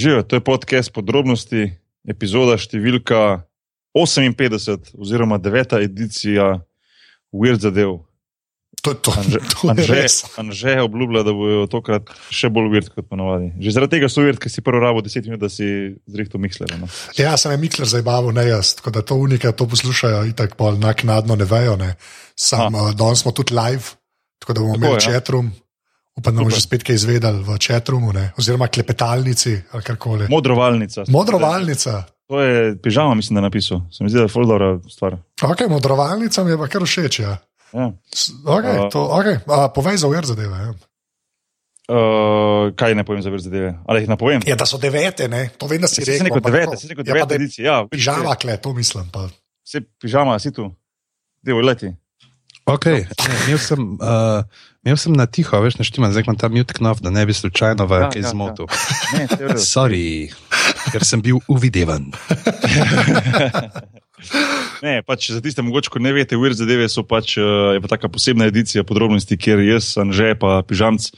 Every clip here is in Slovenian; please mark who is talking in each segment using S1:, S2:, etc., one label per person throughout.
S1: Živijo, to je podcast podrobnosti, epizoda številka 58, oziroma deveta edicija Weird Zadev.
S2: To, to,
S1: Anže,
S2: to je
S1: Anže,
S2: res.
S1: Anže obljublja, da bojo tokrat še bolj weird kot ponovadi. Že zaradi tega so weird, ker si prvo rabo 10 minut, da si zrihtel miksler. No.
S2: Ja, sem je Mikler zabaval, ne jaz, tako da to unike to poslušajo in tako bolj naknadno ne vejo. Ne. Sam, uh, danes smo tudi live, tako da bomo
S1: Tako,
S2: imeli
S1: ja.
S2: chatroom. Upam, da bomo že spet kaj izvedeli v chatroomu, ne. oziroma klepetalnici ali karkoli.
S1: Modrovalnica.
S2: Modrovalnica.
S1: To je pižama, mislim, da je napisal. Se mi zdi, da je full dobra stvar.
S2: Ok, modrovalnica mi je pa kar všeč. Ja.
S1: Ja.
S2: Okay,
S1: A.
S2: to, okay. A, povej za ujer zadeve. Ja.
S1: Uh, kaj ne povem za več zadeve? Ali jih ne povem?
S2: Ja, da so devete, ne? to vem, da si
S1: Si
S2: rekel. ampak
S1: devete,
S2: to-
S1: si rekel
S2: ja,
S1: devete edicije. Ja,
S2: Pižama, kle, to mislim. Pa.
S1: Si pižama, si tu. Devo leti.
S3: Okay. Ne, imel, sem, uh, imel sem na tiho, veš, naštima, zdaj imam ta mute knop, da ne bi slučajno v
S1: Ja,
S3: kaj
S1: ja,
S3: zmotil.
S1: Ne, to je v redu.
S3: Sorry, ker sem bil uvidevan.
S1: Ne, pač za tiste, mogoče, ko ne veste, Weird zadeve so pač uh, je pa taka posebna edicija podrobnosti, kjer jaz, Anže, pa pižamc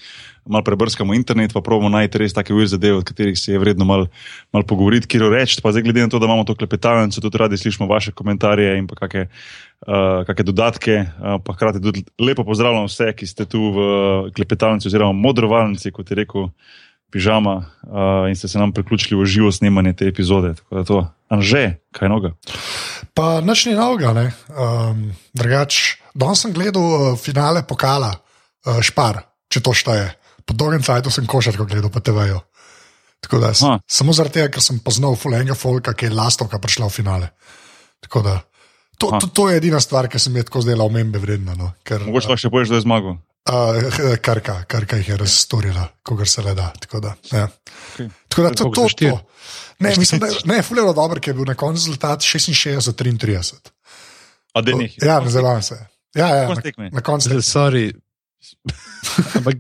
S1: malo prebrskamo internet, pa pravimo najti res take Weird zadeve, od katerih se je vredno malo mal pogovoriti, kjer reči. Pa zdaj, glede na to, da imamo to klepetalnico, tudi radi slišimo vaše komentarje in pa kakšne uh, kakšne dodatke. Uh, pa hkrati tudi lepo pozdravljam vse, ki ste tu v klepetalnici oziroma modrovalnici, kot je rekel. Pižama uh, in ste se nam priključili v živo snemanje te epizode. Tako da Anže, kaj noga.
S2: Pa nič ni novega. ne. Um, drugač, danes sem gledal uh, finale pokala, uh, špar, če to šteje. Po dolgem času sem košarko gledal po TV-ju. Tako da,
S1: Ha.
S2: samo zaradi tega, ker sem poznal Fulenga Folka, ki je lastovka prišla v finale. Tako da, to,
S1: Ha.
S2: to, to je edina stvar, ki se mi je tako zdela omembe vredna. No, ker,
S1: Mogoče pa še poješ, da je zmagal.
S2: Uh, karka, karka jih je razstorila, kogar se le da. Tako da, ja.
S1: Okay.
S2: tako da to,
S3: Koliko
S2: to, to. Ne, mislim, da je- ne, fulero dobro, ker je bil na koncu rezultat 66-33.
S1: A da ne.
S2: Ja, ne zavedam se. Ja, ja, na, na koncu.
S3: Sorry. Ampak,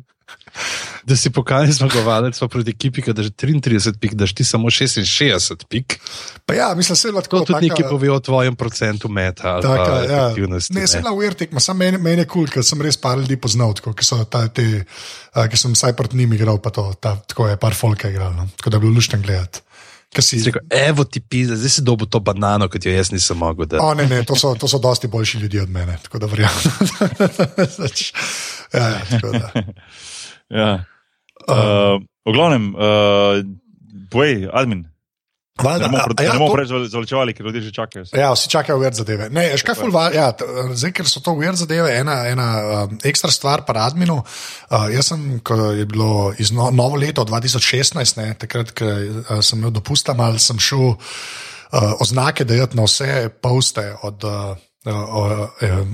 S3: da si pokali zmagovalec proti ekipi, ki da že 33 pik, daš ti samo 66 pik.
S2: Pa ja, mislim, se je
S3: To
S2: lahko
S3: tudi nekaj pove o tvojem procentu meta ali
S2: Taka,
S3: pa
S2: ja. Ne, se je na ujer tekma, samo meni, meni je kul, cool, ker sem res par ljudi poznal, tako, ki so ta, te, uh, ki sem vsaj proti njim igral, pa to, ta, tako je par folka igral, no. tako da je bilo lušten gledati. Ker si,
S3: rekel, evo ti pizza, zdaj si dobil to banano, kot jo jaz nisem mogel. Da.
S2: O, ne, ne, to so, to so dosti boljši ljudje od mene, tako da verjamem. ja, ja, tako da.
S1: Ja. Uh, v glavnem, uh, povej, admin.
S2: Valjda,
S1: Ne bomo
S2: a- ja,
S1: ne bomo preveč zavlačevali, ker ljudje že čakajo.
S2: Ja, vsi čakajo več zadeve. Ne, veš kaj, ful, ja, zdaj, ker so to ujer zadeve, ena, ena um, ekstra stvar pa adminu. Uh, jaz sem, ko je bilo iz no, novo leto 2016, ne, takrat, ko uh, sem imel dopusta, mal sem šel uh, oznake dajati na vse poste od. Uh,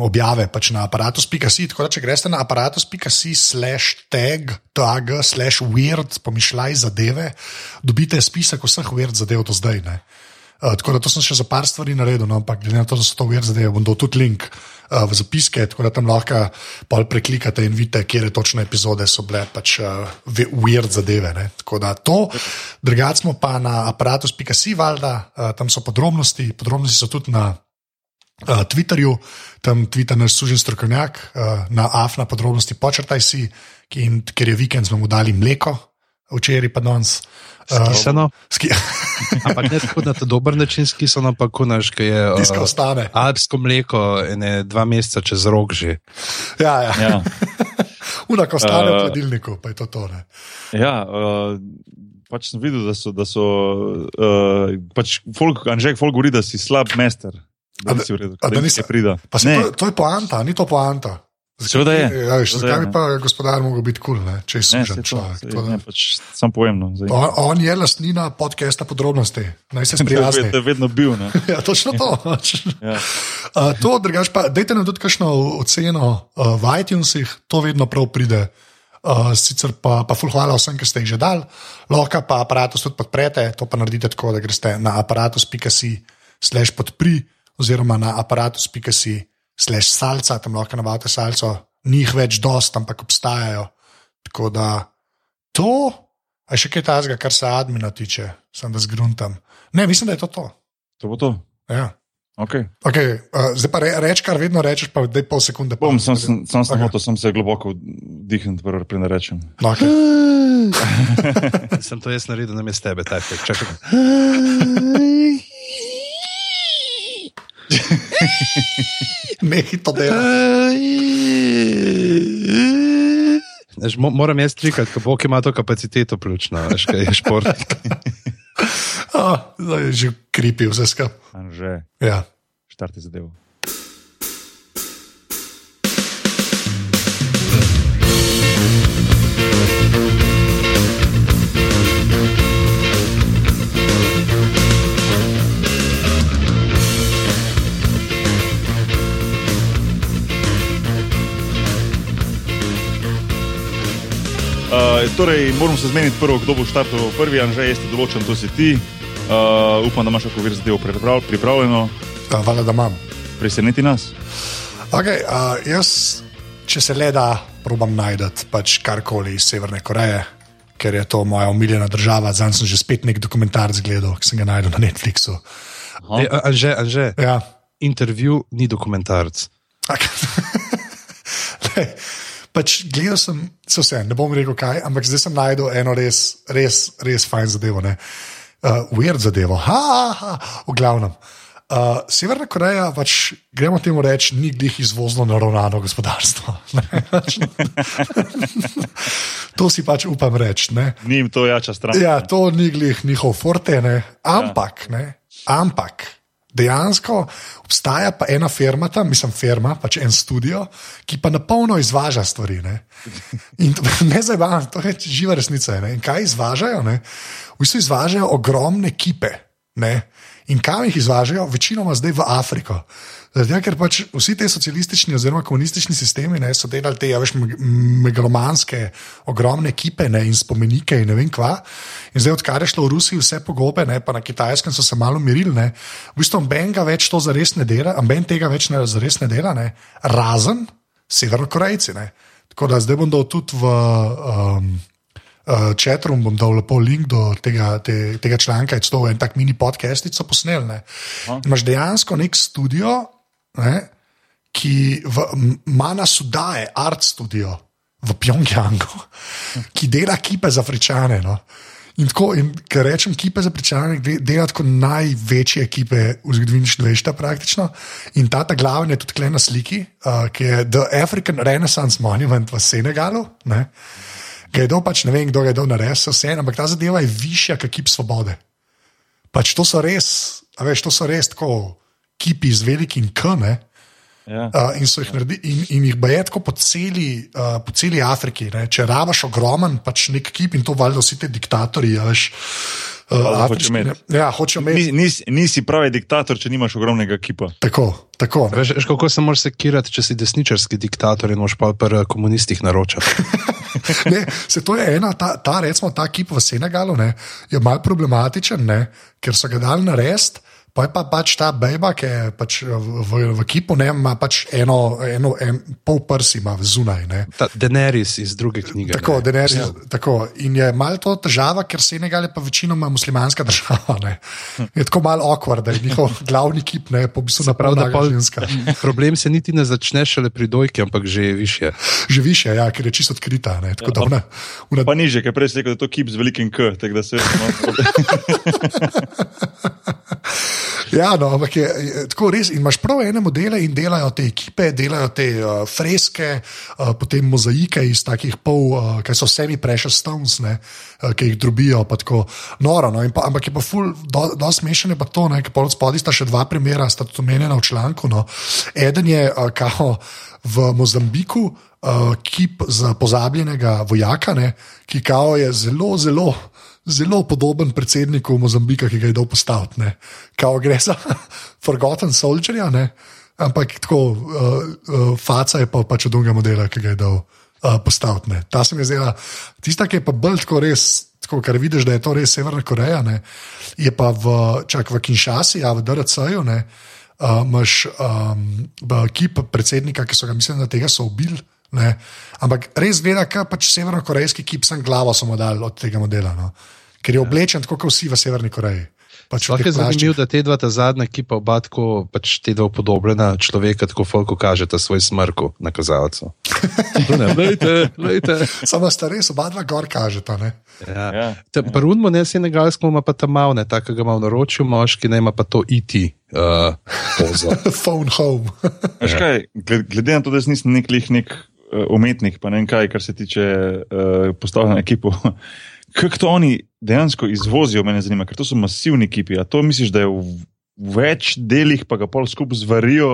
S2: objave pač na aparatus.si. Tako da, če greste na aparatus.si, slash tag, tag, slash weird, pomišljaj zadeve, dobite spisek vseh weird zadev do zdaj. Ne. Uh, tako da to sem še za par stvari naredil, no, ampak glede na to, da so to uvir zadeve, bom dal tudi link uh, v zapiske, tako da tam lahko pol preklikate in vidite, kje točne epizode so bile pač uh, uvir zadeve. Ne. Tako da to, drugače smo pa na aparatus.si, valjda, uh, tam so podrobnosti, podrobnosti so tudi na. Uh, Twitterju, tam tvita naš sužen strokovnjak, uh, na AFNA podrobnosti počrtaj si, ki, in, ker je vikend, smo mu dali mleko, včeraj pa danes. Uh,
S3: Skisano,
S2: ski,
S3: ampak ne tako na ta dober način skisano, pa kunaš, ki je
S2: tiska
S3: uh,
S2: ostane.
S3: alpsko mleko, ene dva meseca čez rok že.
S2: Ja, ja.
S1: Ja,
S2: Unak ostane v
S1: Uh,
S2: hladilniku, pa je to to. Ne.
S1: ja uh, pač sem videl, da so, da so uh, pač folk, Anžek Folk govori, da si slab mester. Da
S2: da-
S1: nisi v redu,
S2: a da
S1: da
S2: nisi-
S1: prida.
S2: Pa se, to, to je poanta, ni to poanta.
S1: Seveda je.
S2: Ja, zakaj bi
S1: ne.
S2: pa gospodar mogel biti kul, cool, če
S1: ne,
S2: služen
S1: saj to,
S2: človek. To,
S1: ne,
S2: da-
S1: pač, sam pojem. No, zdaj.
S2: on, on je lastnina podcasta podrobnosti, naj se sprijazni.
S1: to je vedno bil.
S2: Ja, točno to.
S1: Ja.
S2: Uh, to, drugač pa, dajte nam tudi kakšno oceno uh, v iTunesih, to vedno prav pride. Uh, sicer pa, pa ful hvala vsem, ki ste jih že dali, lahko pa aparatus tudi podprete, to pa naredite tako, da greste na aparatus.si slash podpri oziroma na aparatus.si slash salca, tam lahko navajate salco, ni jih več dost, ampak obstajajo. Tako da to, a še kaj tazga, kar se admina tiče, sem da zgruntam. Ne, mislim, da je to to.
S1: To bo to.
S2: Ja.
S1: Okay.
S2: Okay, uh, zdaj pa re, reč, kar vedno rečeš, pa daj pol sekunde. pa-
S1: Bom, sem, sem, sem,
S2: Okay.
S1: sem se globoko vdihnil, preden rečem.
S2: No, okay.
S3: Sem to jaz naredil, nam je s tebe, taj tek. Čakaj.
S2: Nehi to dela.
S3: Veš, mo moram jaz trikati, ko Bog ima to kapaciteto, pljučno, veš, kaj je šport.
S2: Oh, zdaj je že kripi vse skupaj.
S1: Anže,
S2: Ja.
S1: štarti zadevo. Uh, torej, moram se zmeniti prvo, kdo bo štartoval prvi, Anže, jaz ti določam, to si ti. Uh, upam, da imaš kako vir zadevo priprav, pripravljeno.
S2: Uh, Hvala, da imam.
S1: Preseneti nas.
S2: Okay, uh, jaz, če se le da, probam najti pač karkoli iz Severne Koreje, ker je to moja omiljena država. Zdaj sem že spet nek dokumentarc gledal, ki sem ga najdel na Netflixu.
S3: E, a- Anže, Anže,
S2: Ja.
S3: intervju ni dokumentarc.
S2: Okay. Pač gledal sem, se vse, ne bom rekel kaj, ampak zdaj sem najdel eno res, res, res fajn zadevo. ne. Uh, weird zadevo, ha, ha, ha, v glavnem. Uh, Severna Koreja, pač, gremo temu reči, ni glih izvozno naravnano gospodarstvo. to si pač upam reči.
S1: Ni jim to jača stran.
S2: Ja, to ni glih njihov forte, ne. ampak, ne, ampak dejansko obstaja pa ena firma tam, mislim, firma, pač en studio, ki pa na polno izvaža stvari. Ne, In to, ne zabavam, to je živa resnica. Ne? In kaj izvažajo? Ne? V bistvu izvažajo ogromne kipe. Ne? In kam jih izvažajo? Večinoma zdaj v Afriko. Tega, ker pač vsi ti socialistični oziroma komunistični sistemi ne, so delali te ja, veš, meg- megalomanske, ogromne kipe ne, in spomenike in ne vem kva. In zdaj, odkar je šlo v Rusiji vse pogobe, ne, pa na kitajskem so se malo mirili, ne, v bistvu Ben ga več to zares ne dela, Ben tega več ne, zares ne dela, ne, razen Severnokorejci. Tako da zdaj bom dal tudi v. Um, Uh, Četrum bom dal lepo link do tega, te, tega članka, je to en tak mini podcast, ki so posneli. ne. Imaš dejansko nek studio, ne, ki v, ima na sudaje, art studio v Pjongjangu, ki dela kipe za Afričane. No. In, tako, in ker rečem kipe za Afričane, de- dela tako največje ekipe v zgodovini človeštva praktično. In ta ta glavni je tudi tukaj na sliki, uh, ki je The African Renaissance Monument v Senegalu. Ne. Je dal pač ne vem, kdo je dal narediti, vse en, ampak ta zadeva je višja kot kip svobode. Pač to so res, a veš, to so res tako kipi z velikim K. Ne?
S1: Ja.
S2: Uh, in jih naredili, in, in jih baje tako po celi, uh, po celi Afriki. Ne? Če rabaš ogromen, pač nek kip in to valjda vsi ti diktatorji. a Veš, uh,
S1: Valjda hočejo
S2: afriški,
S1: imeti.
S2: ne. Ja, hočejo imeti.
S1: Nis, nis, nisi pravi diktator, če nimaš ogromnega kipa.
S2: Tako, tako.
S3: Veš, veš, kako se moraš sekirati, če si desničarski diktator in moš pa pri komunistih naročati.
S2: Ne, se to je ena, ta, ta, recimo, ta kip v Senegalu ne, je mal problematičen, ne, ker so ga dali narediti. Pa je pa pač ta bejba, ki je pač v, v, kipu, ne, ima pač eno, eno en, pol prsi ima zunaj. Ne.
S3: Ta Daenerys iz druge knjige.
S2: Tako,
S3: ne.
S2: Daenerys, ja. tako. In je malo to težava, ker Senegal je pa večinoma muslimanska država. Ne. Je tako malo okvar, da je njihov glavni kip, ne pa v bistvu napravljena
S3: pol,
S2: ženska.
S3: problem se niti ne začne šele pri dojki, ampak že više.
S2: Že više, ja, ker je čisto odkrita. Ne. Tako da ona, ona
S1: Pa niže, ker prej si rekel, da je to kip z velikim K. tako da se, no,
S2: Ja, no, ampak je, je tako res. In imaš prav ene modele in delajo te ekipe, delajo te uh, freske, uh, potem mozaike iz takih pol, uh, kaj so semi-precious stones, ne, uh, ki jih drobijo. pa tako Noro, no, pa, ampak je pa ful, do, do smešen je pa to, ne, ker pol od spodaj sta še dva primera, sta tudi omenjena v članku. No. Eden je uh, kao v Mozambiku. Uh, kip za pozabljenega vojaka, ne, ki kao je zelo, zelo zelo podoben predsedniku Mozambika, ki ga je dal postaviti. ne. Kao gre za Forgotten Soldierja, ne? ampak tako, uh, uh, faca je pa pač od drugega modela, ki ga je dal uh, postaviti. ne. Ta se mi je zdela, tista, ki je pa bolj tako res. Tako, kar vidiš, da je to res Severna Koreja, ne, je pa v, čak, v Kinshasi, ja, v DRC-ju, uh, imaš um, kip predsednika, ki so ga, mislim, da tega so ubili. Ne. Ampak res gleda, kaj pač severno-korejski kip, sem glavo samo dal od tega modela. No. Ker je oblečen tako, kot vsi v Severni Koreji. Pač teh
S3: je zanimivo, da te dva ta zadnja ekipa, oba tako, pač te dva upodobljena človeka, tako folko kažeta svoj smrku na kazalcu. To ne, lejte, lejte.
S2: Samo sta res, oba dva gor kažeta. Ne?
S3: Ja.
S1: Ja.
S3: Prunmo ne senegalsko, ima pa ta mal, ne takega ima v naročju, moški ne ima pa to iti. Uh, pozo.
S2: Phone home.
S1: Veš kaj, gled- glede na to, da nisem nek lih nek uh, umetnik, pa ne vem kaj, kar se tiče uh, postavljanja ekipov. Kako to oni dejansko izvozijo, me zanima, ker to so masivni ekipi. A to misliš, da je v več delih, pa ga pol skupaj zvarijo?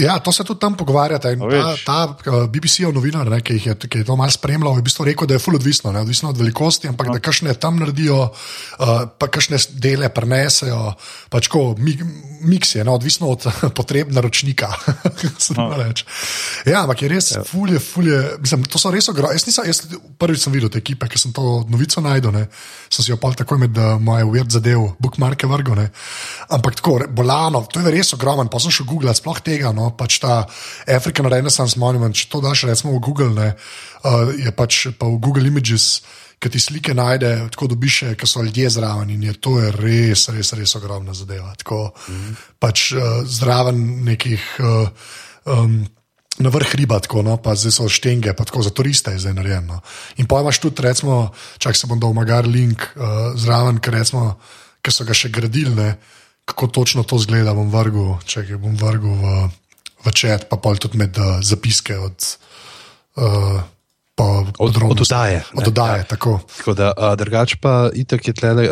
S2: Ja, to se tudi tam pogovarjate. In
S1: A
S2: Ta, ta uh, BBC-ov novinar, ne, ki, je, ki je to malo spremljal, je v bistvu rekel, da je fully odvisno, ne, odvisno od velikosti, ampak da kakšne tam naredijo, uh, pa kakšne dele prenesejo, pač ko mik, miks je, no, odvisno od potreb naročnika.
S1: No.
S2: no. Ja, ampak je res, ja. fulje, fulje, mislim, to so res ogromne. Jaz, nisem- jaz prvič sem videl te ekipe, ki sem to novico najdel, ne, sem si jo pol takoj med uh, moje uved zadev, bookmarke vrgel. Ne. Ampak tako, bolano, to je res ogromen, pa sem šel googlati, sploh tega, no, pač ta African Renaissance Monument, če to daš recimo v Google, ne, uh, je pač pa v Google Images. Ki ti slike najde, tako dobiš, ki so ljudje zraven, in je to je res, res, res ogromna zadeva. Tako, mm. pač uh, zraven nekih, uh, um, na vrh riba, tako, no, pa zdaj so štenge, pa tako za turiste je zdaj narejeno. In pa imaš tudi, recimo, čak se bom dal magar link uh, zraven, ker recimo, ki so ga še gradili, ne, kako točno to zgleda, bom vrgel, če bom vrgel v, v čet, pa pol tudi med uh, zapiske od. Uh,
S3: Od, od oddaje.
S2: Od oddaje, tako.
S3: Tako da, a, drugač pa itak je tle,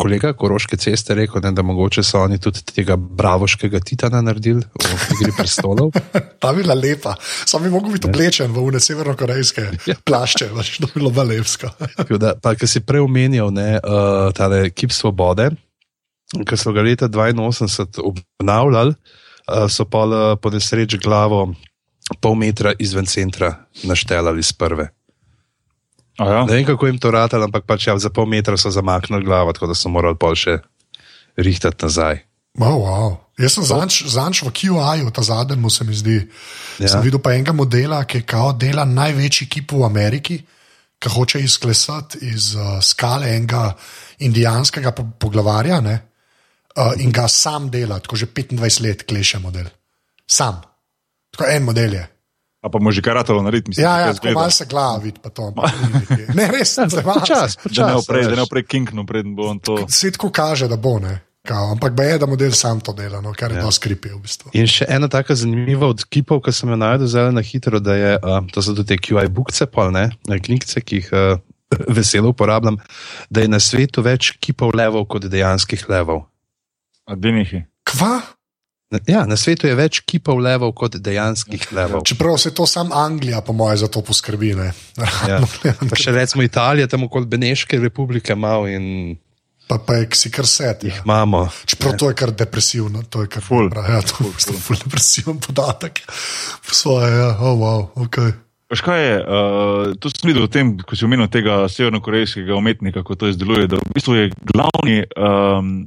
S3: kolega Koroške ceste rekel, ne, da mogoče so oni tudi tega bravoškega titana naredili v igri prestolov.
S2: Ta bi bila lepa, sam bi mogel biti oblečen v une severnokorejske
S3: Ja.
S2: plašče, pač to bi bilo balepsko.
S3: Tako Da, pa, ki si prej omenjal, ne, uh, tale kip svobode, ki so ga leta 82 obnavljali, uh, so pa uh, po nesreči glavo pol metra izven centra naštelali z prve.
S1: A Ja.
S3: Ne vem, kako jim to ratalo, ampak pač ja, za pol metra so zamaknili glavo, tako da so morali pol še rihtati nazaj.
S2: Wow, wow. Jaz sem zanč, zanč v QI-ju, ta zadnji mu se mi zdi.
S3: Ja.
S2: Sem videl pa enega modela, ki kao dela največji kip v Ameriki, ki hoče izklesati iz uh, skale enega indijanskega po- poglavarja ne, uh, in ga sam dela, tako že 25 let kleše model. Sam. Tako en model je.
S1: A pa mu že karatalo narediti, mislim,
S2: Ja, ja,
S1: kako
S2: tako
S1: izgleda.
S2: malce glava vidi, pa to. ampak ni nekaj. Ne, res, zelo
S3: Počas,
S1: Da ne
S3: počas.
S1: oprej, da ne oprej kinknu, preden bo on to.
S2: Svet tako kaže, da bo ne. Kao, ampak je, da model sam to dela, no, kar je ja. dosti kripi v bistvu.
S3: In še ena taka zanimiva od kipov, ki sem jo najdel zelo na hitro, da je, uh, to so tudi te QI bukce, pol, ne, knjigce, ki jih uh, veselo uporabljam, da je na svetu več kipov levov kot dejanskih levov.
S1: A denihi.
S2: Kva?
S3: Ja, na svetu je več kipov levov kot dejanskih levov.
S2: Čeprav se to sam Anglija, po mojem, za to poskrbi. Ne?
S3: Ja. Pa še recimo Italija, tam okoli Beneške republike malo in
S2: Pa, pa je si kar set. Ja.
S3: imamo.
S2: Čeprav to je kar depresivno, to je kar
S1: Ful.
S2: Ja, to je ful, ful depresiven podatek. Po Svoje, ja, oh, wow, okay.
S1: Veš kaj je, uh, to sem videl o tem, ko si omenil tega severnokorejskega umetnika, kako to izdeluje, da v bistvu je glavni, um,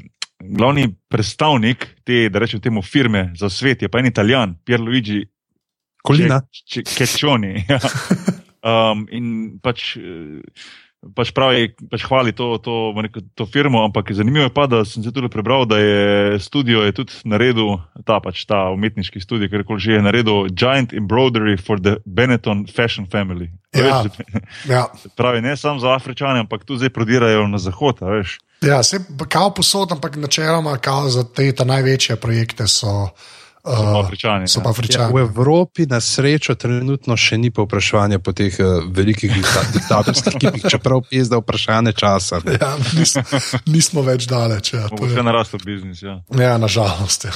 S1: glavni predstavnik te, da rečem temu, firme za svet, je pa en italijan, Pierluigi
S3: Kolina.
S1: Kečoni. Ja. Um, in pač. eh, Pač pravi, pač hvali to, to, to firmo, ampak zanimivo je pa, da sem se tudi prebral, da je studio je tudi naredil, ta pač ta umetniški studio, ker koli že je naredil Giant Embroidery for the Benetton Fashion Family.
S2: Ja.
S1: Veš,
S2: Ja,
S1: pravi, ne samo za Afričane, ampak tudi zdaj prodirajo na zahod. Veš.
S2: Ja se kao posod, ampak načeloma kao za te največje projekte so.
S1: So pa
S2: Uh,
S1: Afričani.
S2: so
S1: ja.
S2: pa
S3: Ja,
S2: Afričani.
S3: v Evropi na srečo trenutno še ni povpraševanja po teh uh, velikih dikta diktatorskih kipih, čeprav pizda vprašanje časa. ne.
S2: Ja, nis, nismo več daleč. Ja, to je,
S1: narastel biznis. Ja.
S2: ja nažalost. Ja.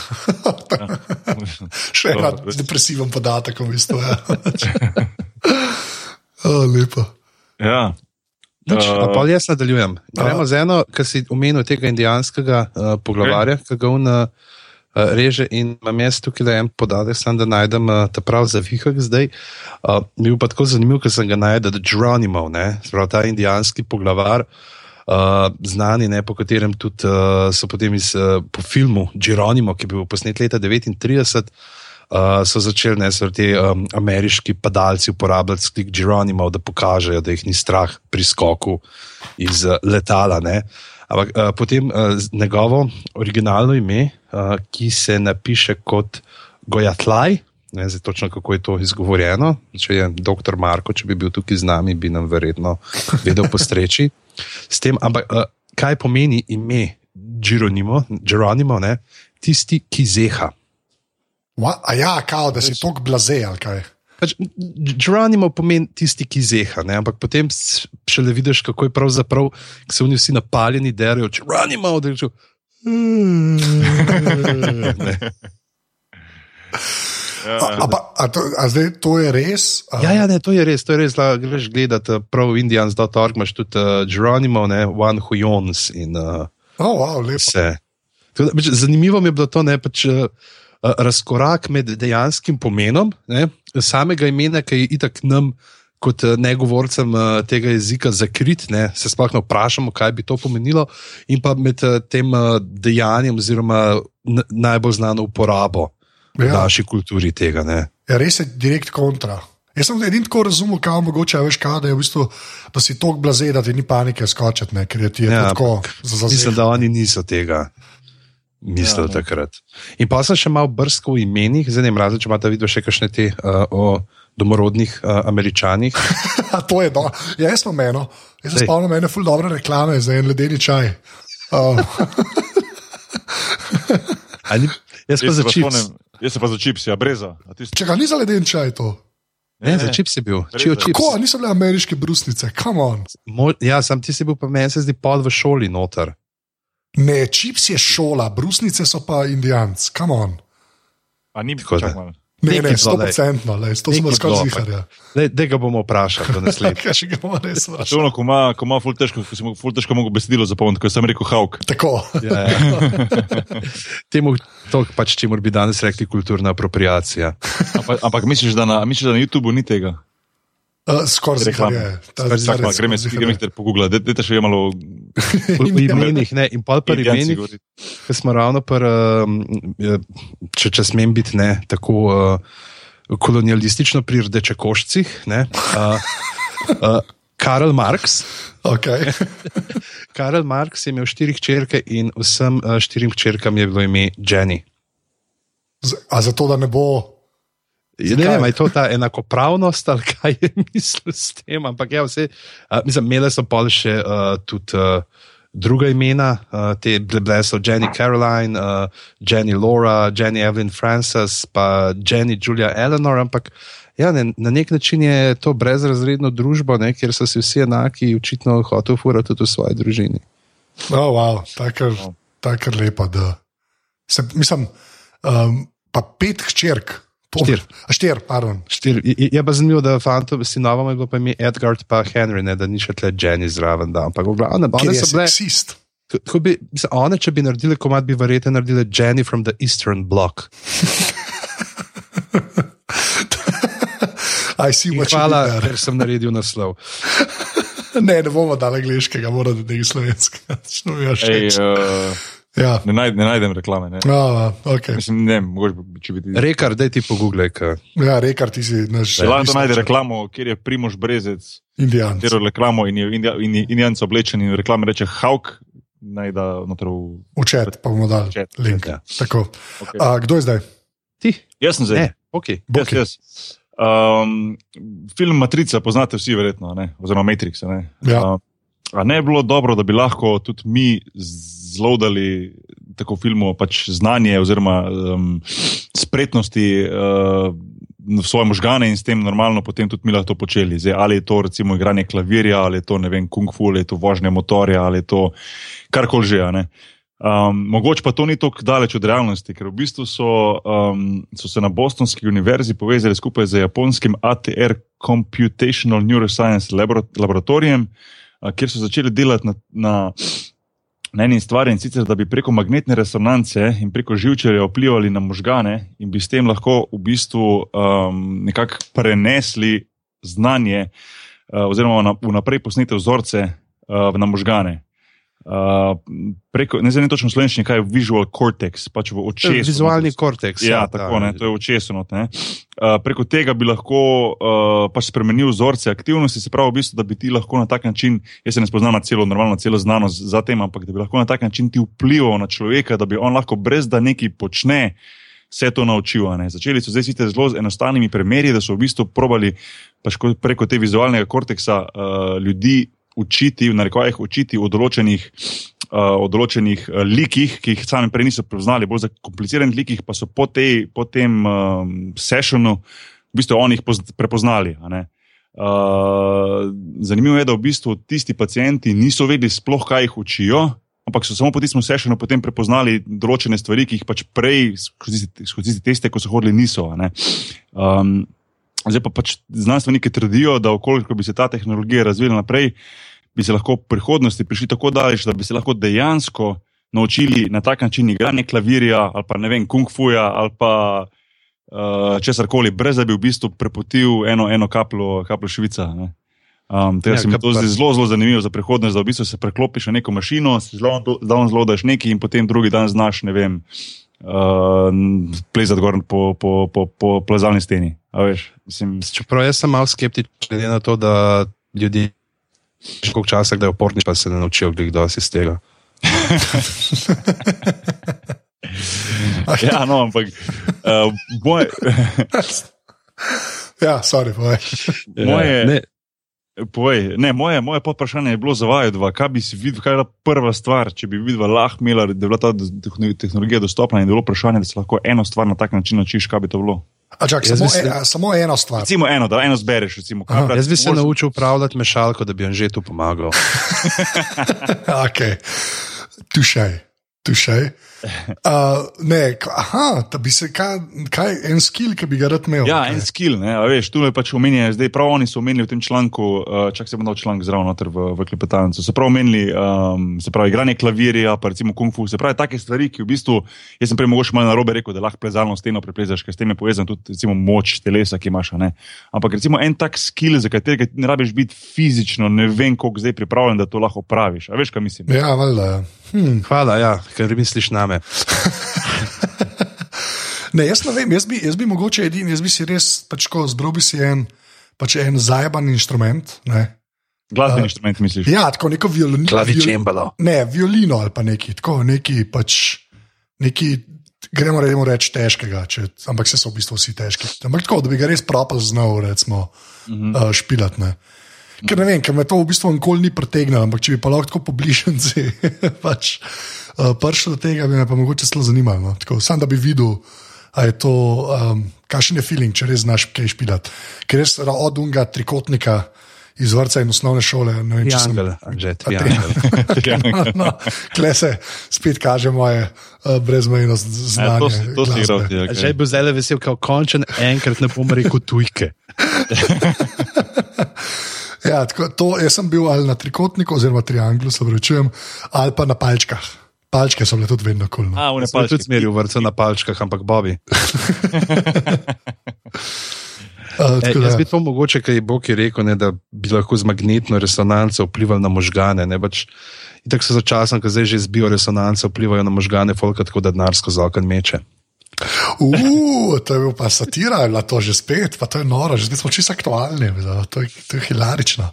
S2: Še en depresiven podatek, v bistvu. Ja. oh, lepo.
S1: ja.
S3: Nič,
S1: Uh,
S3: uh, pa jaz nadaljujem. Gremo z eno, ki si omenil tega indijanskega uh, poglavarja, ki ga on uh, reže. In imam jaz tukaj le en podatek, sam da najdem uh, ta prav za vihak zdaj. Uh, mi je pa tako zanimiv, ker sem ga najdel, da Geronimo, ne, sprav ta indijanski poglavar. Uh, znani, ne, po katerem tudi uh, so potem iz, uh, po filmu Geronimo, ki je bil posnet leta 1939, uh, so začeli ne, so ti um, ameriški padalci uporabljati sklik Geronimov, da pokažejo, da jih ni strah pri skoku iz uh, letala. Ne. Ampak uh, potem uh, njegovo originalno ime, uh, ki se napiše kot Gojatlaj. Ne vem, točno kako je to izgovorjeno. Če je dr. Marko, če bi bil tukaj z nami, bi nam verjetno vedel postreči. Tem, ampak uh, kaj pomeni ime Geronimo, Geronimo ne? tisti, ki zeha.
S2: A ja, kao, da si tok blaze ali kaj.
S3: Pač, Geronimo pomeni tisti, ki zeha, ne? ampak potem šele vidiš, kako je pravzaprav, ko so oni vsi napaljeni, derajo, Geronimo, da rečejo.
S2: Ja, a, a, a, to, a zdaj to je res?
S3: A... Ja, ja ne, to je res. To je res da, greš gledati prav Indians.org, imaš tudi uh, Geronimo, ne, One Who Yawns in uh,
S2: oh, wow,
S3: vse. Da, pač, zanimivo mi je bilo to, je pač, uh, razkorak med dejanskim pomenom ne, samega imena, ki je itak nam. Kot negovorcem tega jezika zakrit, ne, se sploh ne vprašamo, kaj bi to pomenilo, in pa med tem dejanjem, oziroma najbolj znano uporabo v ja. naši kulturi tega.
S2: Ja, res je direkt kontra. Jaz sem edini tako razumel, kaj mogoče veš, kaj, da, v bistvu, da si tako blaze, da ti ni panike skočiti, ne, ker je ti je ja, tako zelo zelo.
S3: Mislim, da oni niso tega. Mislil ja, takrat. In pa sem še malo brskal v imenih, zdaj ne vem, če imate videl še kakšne te uh, o domorodnih uh, američanih.
S2: to je do. Ja, jaz sem eno. Jaz sem spomnil ene ful dobre reklame za en ledeni čaj. Uh.
S3: ni, jaz pa za čips.
S1: Jaz se pa za čips, ja, breza.
S2: Če ga ni za leden čaj, to.
S3: Ne, ne, za čips je bil.
S2: Kako, niso bile ameriške brusnice, kam on.
S3: Mo, ja, sam ti si bil, pa meni se zdi pod v šoli noter.
S2: Ne, čips je šola, brusnice so pa indijanci, kam on.
S1: A ni bilo tako.
S2: Ne, ne, sto procentno, to smo skoro zihali.
S3: Da ga bomo vprašali, da ne sledi.
S2: Kaj še ga bomo res
S1: vprašali? Ko ima, ko ima ful težko, ko si mu ful težko mogo besedilo zapomniti, ko sem rekel hauk.
S2: Tako.
S3: Ja, ja. Temu, to pač, če mora bi danes rekli kulturna apropriacija.
S1: ampak, ampak misliš, da na, misliš, da na YouTubu ni tega?
S2: Uh, Skoraj zelo je.
S1: Gremo si jih pogooglati, da te še je malo
S3: v imenih. Ne, in pa pri imenih, ki smo ravno, par, če, če smem biti ne, tako uh, kolonialistično pri rdečekošcih. Ne, uh, uh, Karl Marx.
S2: Okay.
S3: Karl Marx je imel štiri črke in vsem uh, štirim črkam je bilo ime Jenny.
S2: Z, a zato, da ne bo
S3: Ne vem, je to ta enakopravnost ali kaj je mislil s tem. Ampak ja, vse, uh, mislim, imeli so pa še uh, tudi uh, druga imena, uh, te bile so Jenny Caroline, uh, Jenny Laura, Jenny Evelyn Frances, pa Jenny Julia Eleanor. Ampak ja, ne, na nek način je to brezrazredno družbo, ne, kjer so si vsi enaki, očitno hotel furati tudi v svoji družini.
S2: Oh, wow, tako je lepo. Se, mislim, um, pa pet hčerk.
S3: Štir.
S2: Štir, pardon.
S3: Štir. Je pa zanimivo, da fantom, sinovom je bilo pa ime Edgar pa Henry, ne, da ni še tle Jenny zraven. Da. Ampak v glavnem, one so bile.
S2: Seksist.
S3: Bi, one, če bi naredili komad, bi verjetno naredili Jenny from the Eastern Bloc. Hvala, ker sem naredil naslov.
S2: ne, ne bomo dali angliškega, moramo da nekaj slovenskega. Ej, uh... Ja.
S1: Ne, naj, ne najdem reklame. Ne.
S2: A, okay.
S1: Mislim, ne, mogoče bi ti.
S3: Rekar, da ti pogooglej.
S2: Ja, rekar ti si naš.
S1: Če lahko najde reklamo, kjer je Primož Brezec.
S2: Indijan.
S1: Kjer je reklamo in je Indijanc oblečen in reklame reče Hauk. Naj da noter v.
S2: Učet, pa bomo dali Učet. link. Ja. Okay. A, kdo je zdaj?
S3: Ti.
S1: Jaz sem zdaj.
S3: Ne, okay.
S1: Yes, yes. Um, film Matrica poznate vsi, verjetno, ne? oziroma Matrix. Ne?
S2: Ja. Uh,
S1: A ne bi bilo dobro, da bi lahko tudi mi zlodali tako filmu pač znanje oziroma um, spretnosti uh, v svoje možgane in s tem normalno potem tudi mi lahko počeli. Zdaj, ali je to recimo igranje klavirja, ali je to ne vem, kung fu, ali je to vožnja motorja, ali je to karkoli že. Um, mogoče pa to ni tako daleč od realnosti, ker v bistvu so, um, so se na Bostonski univerzi povezali skupaj z japonskim ATR Computational Neuroscience laboratorijem kjer so začeli delati na, na, na eni stvari in sicer, da bi preko magnetne resonance in preko živčerja vplivali na možgane in bi s tem lahko v bistvu um, nekako prenesli znanje uh, oziroma vnaprej posnete vzorce uh, na možgane. Uh, preko, ne vem točno slovenščini, kaj je visual cortex, pač v očesu.
S3: Vizualni korteks.
S1: Ja, tako, ne, to je očesu. Uh, preko tega bi lahko uh, pač spremenil vzorce aktivnosti, se pravi, v bistvu, da bi ti lahko na tak način, jaz se ne spoznam na celo, normalno, celo znanost za tem, ampak da bi lahko na tak način ti vplival na človeka, da bi on lahko brez da nekaj počne. Vse to ne. Začeli so zdaj sicer zelo z enostavnimi primeri, da so v bistvu probali pač ko- preko te vizualnega korteksa uh, ljudi učiti, v narekovajih učiti o določenih, uh, o določenih uh, likih, ki jih sami prej niso prepoznali, bolj zakompliciranih likih, pa so po, tej, po tem um, sessionu v bistvu oni jih poz- prepoznali. Uh, zanimivo je, da v bistvu tisti pacijenti niso vedeli sploh, kaj jih učijo, ampak so samo po tistem sessionu potem prepoznali določene stvari, ki jih pač prej skozi skozi tiste ko so hodili, niso. Um, Zdaj pa pač znanstveniki trdijo, da okoliko bi se ta tehnologija razvila naprej, bi se lahko v prihodnosti prišli tako daleč, da bi se lahko dejansko naučili na tak način igranje klavirja ali pa ne vem, kung fuja ali pa uh, česar koli, brez da bi v bistvu prepotil eno, eno kapljo, kapljo švica. ne. Um,
S3: Ja,
S1: se mi to zdi zelo, zelo zanimivo za prihodnost, da v bistvu se preklopiš na neko mašino, zelo, zelo, zelo daš nekaj in potem drugi dan znaš, ne vem, uh, plezati gor po, po, po, po plezalni steni. Veš, mislim,
S3: Čeprav jaz sem malo skeptičen, glede na to, da ljudje že koliko časa kdaj oporni, pa se ne naučijo, kdo dosti iz tega.
S1: ja, no, ampak uh, moj,
S2: Ja, sorry, povej.
S1: moje,
S3: Ne,
S1: Povej, ne, moje, moje podprašanje je bilo za vaju dva. Kaj bi si videl, kaj je bila prva stvar, če bi videl, lahko imela, da je bila ta tehno- tehnologija dostopna in da je bilo vprašanje, da se lahko eno stvar na tak način naučiš, kaj bi to bilo.
S2: A, čak,
S3: Jaz
S2: samo,
S3: se-
S2: e, samo eno stvar.
S1: Recimo eno, da eno zbereš. Recimo,
S2: Aha,
S3: jaz bi se
S1: moraš-
S3: naučil upravljati mešalko, da bi jim že tu pomagal.
S2: okay. Tušaj, tušaj. Uh, ne, aha, da bi se kaj, kaj en skill, ki bi ga rad imel.
S1: Ja,
S2: kaj?
S1: en skill, ne, a veš, tu je pač omenjeno, zdaj prav oni so omenili v tem članku, uh, čak se bom dal članek zraven noter v, v klepetalnico, so prav omenili, um, se pravi, igranje klavirja, pa recimo kung fu, se pravi, take stvari, ki v bistvu, jaz sem prej mogoče malo narobe rekel, da lahko plezalno steno preplezaš, ker s tem je povezan tudi recimo moč telesa, ki imaš, a ne. Ampak recimo en tak skill, za katerega ne rabiš biti fizično, ne vem, koliko zdaj pripravljen, da to lahko praviš, a veš, kaj mislim.
S2: Ja, valjda. ja. Hm.
S3: Hvala, ja, ker misliš name.
S2: Ne, jaz ne vem, jaz bi, jaz bi mogoče edini, jaz bi si res, pač ko zbral bi si en, pač en zajeban inštrument. Ne.
S1: Glasbeni inštrument misliš?
S2: Ja, tako neko violino.
S3: Klavičembalo.
S2: Ne, violino ali pa neki, tako neki pač, neki, gremo rečemo reči težkega, če, ampak se so v bistvu vsi težki. Ampak tako, da bi ga res propal znal, recimo, uh -huh. uh, špilat. Ne. Ker ne vem, ker me to v bistvu nikoli ni pretegnilo, ampak če bi pa lahko tako pobližnji pač, uh, prišel do tega, bi me pa mogoče zelo zanimalo. No. Tako, Sam da bi videl, a je to, um, kakšen je feeling, če res znaš kaj špilat. Ker res od unga trikotnika iz vrca in osnovne šole. Ne vem, če sem-
S3: Triangel, Anžet,
S2: A,
S3: triangel.
S2: no, Kle se spet kaže moje uh, brezmejno z-
S1: Ja,
S2: znanje.
S1: to, to si igral.
S3: Že
S1: Okay.
S3: bi zdaj vesel, kot končen, enkrat ne bom rekel tujke.
S2: Ja, tako, to, jaz sem bil ali na trikotniku, oziroma trianglu, se pravičujem, ali pa na palčkah. Palčke so bile tudi vedno kul. Cool, no.
S1: A, v
S3: Sem tudi
S1: Nepalski.
S3: smeril vrca na palčkah, ampak Bobi.
S2: uh,
S3: E, jaz
S2: da-
S3: bi to mogoče, kaj je Bog je rekel, ne, da bi lahko z magnetno resonanco vplivali na možgane. Ne, pač, Tako so začasno, ko zdaj že z bioresonanco vplivajo na možgane, folka tako da denar skozi okno meče.
S2: Uh, to je bil pa satira, je bila to že spet, pa to je noro, že smo čisto aktualni, bilo, to, je, to je hilarično.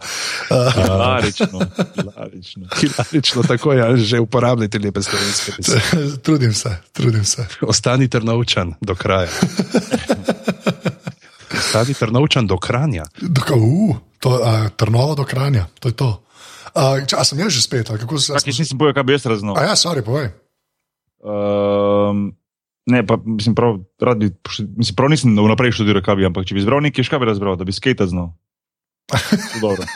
S2: Uh,
S1: Hilarično, hilarično.
S3: Hilarično, tako je, že uporabljate lepe slovenske besede.
S2: trudim se, trudim se.
S3: Ostani trnovčan do kraja. Ostani trnovčan do kranja.
S2: Doko, uh, to, uh, trnovo do kranja, to je to. Uh, če, a sem jaz že spet, kako se
S1: Čakaj, jaz nisem povedal, kaj bi jaz raznal.
S2: A ja, sorry, povej.
S1: Um, ne, pa mislim, prav, rad bi, mislim, prav nisem vnaprej študiral, kaj bi, ampak če bi izbral nekaj, še kaj bi razbral, da bi skate znal.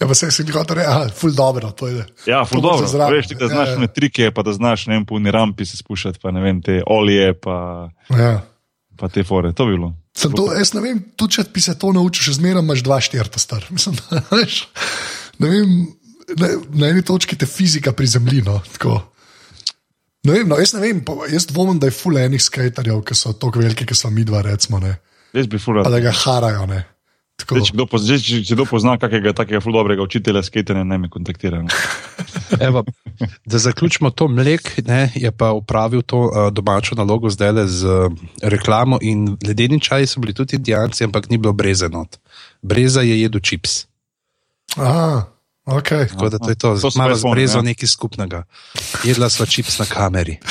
S2: Ja, pa se si hotel reči, ful dobro, to je.
S1: Ja, ful dobro.
S2: zraven.
S1: Veš, ti, da znaš
S2: Ja, ja.
S1: trike, pa da znaš ne vem, po uni rampi se spuščati, pa ne vem, te olije, pa,
S2: Ja.
S1: pa te fore. To bi bilo.
S2: Sem to, jaz ne vem, tudi če bi se to naučil, še zmeraj imaš dva štirta star. Mislim, da, veš, ne vem, ne, na eni točki te fizika prizemlji. No, tako. Ne vem, no, jaz ne vem, jaz dvomim, da je ful enih skaterjev, ki so tako veliki, kot so mi dva, recimo, ne,
S1: Jaz bi ful
S2: pa
S1: rad.
S2: da ga harajo. Ne. Tako.
S1: Zdaj, če kdo pozna, če, če kdo pozna kakega takega ful dobrega učitelja skaterja, ne me kontaktira. no.
S3: Evo, da zaključimo to mlek, ne, je pa upravil to uh, domačo nalogo zdaj le z uh, reklamo. In ledeni čaji so bili tudi indijanci, ampak ni bilo breze not. Breza je jedel čips.
S2: Aha, okay.
S3: Tako da to je to,
S1: To
S3: malo
S1: jaz
S3: z
S1: spomnim,
S3: brezo
S1: ja.
S3: nekaj skupnega. Jedla sva čips na kameri.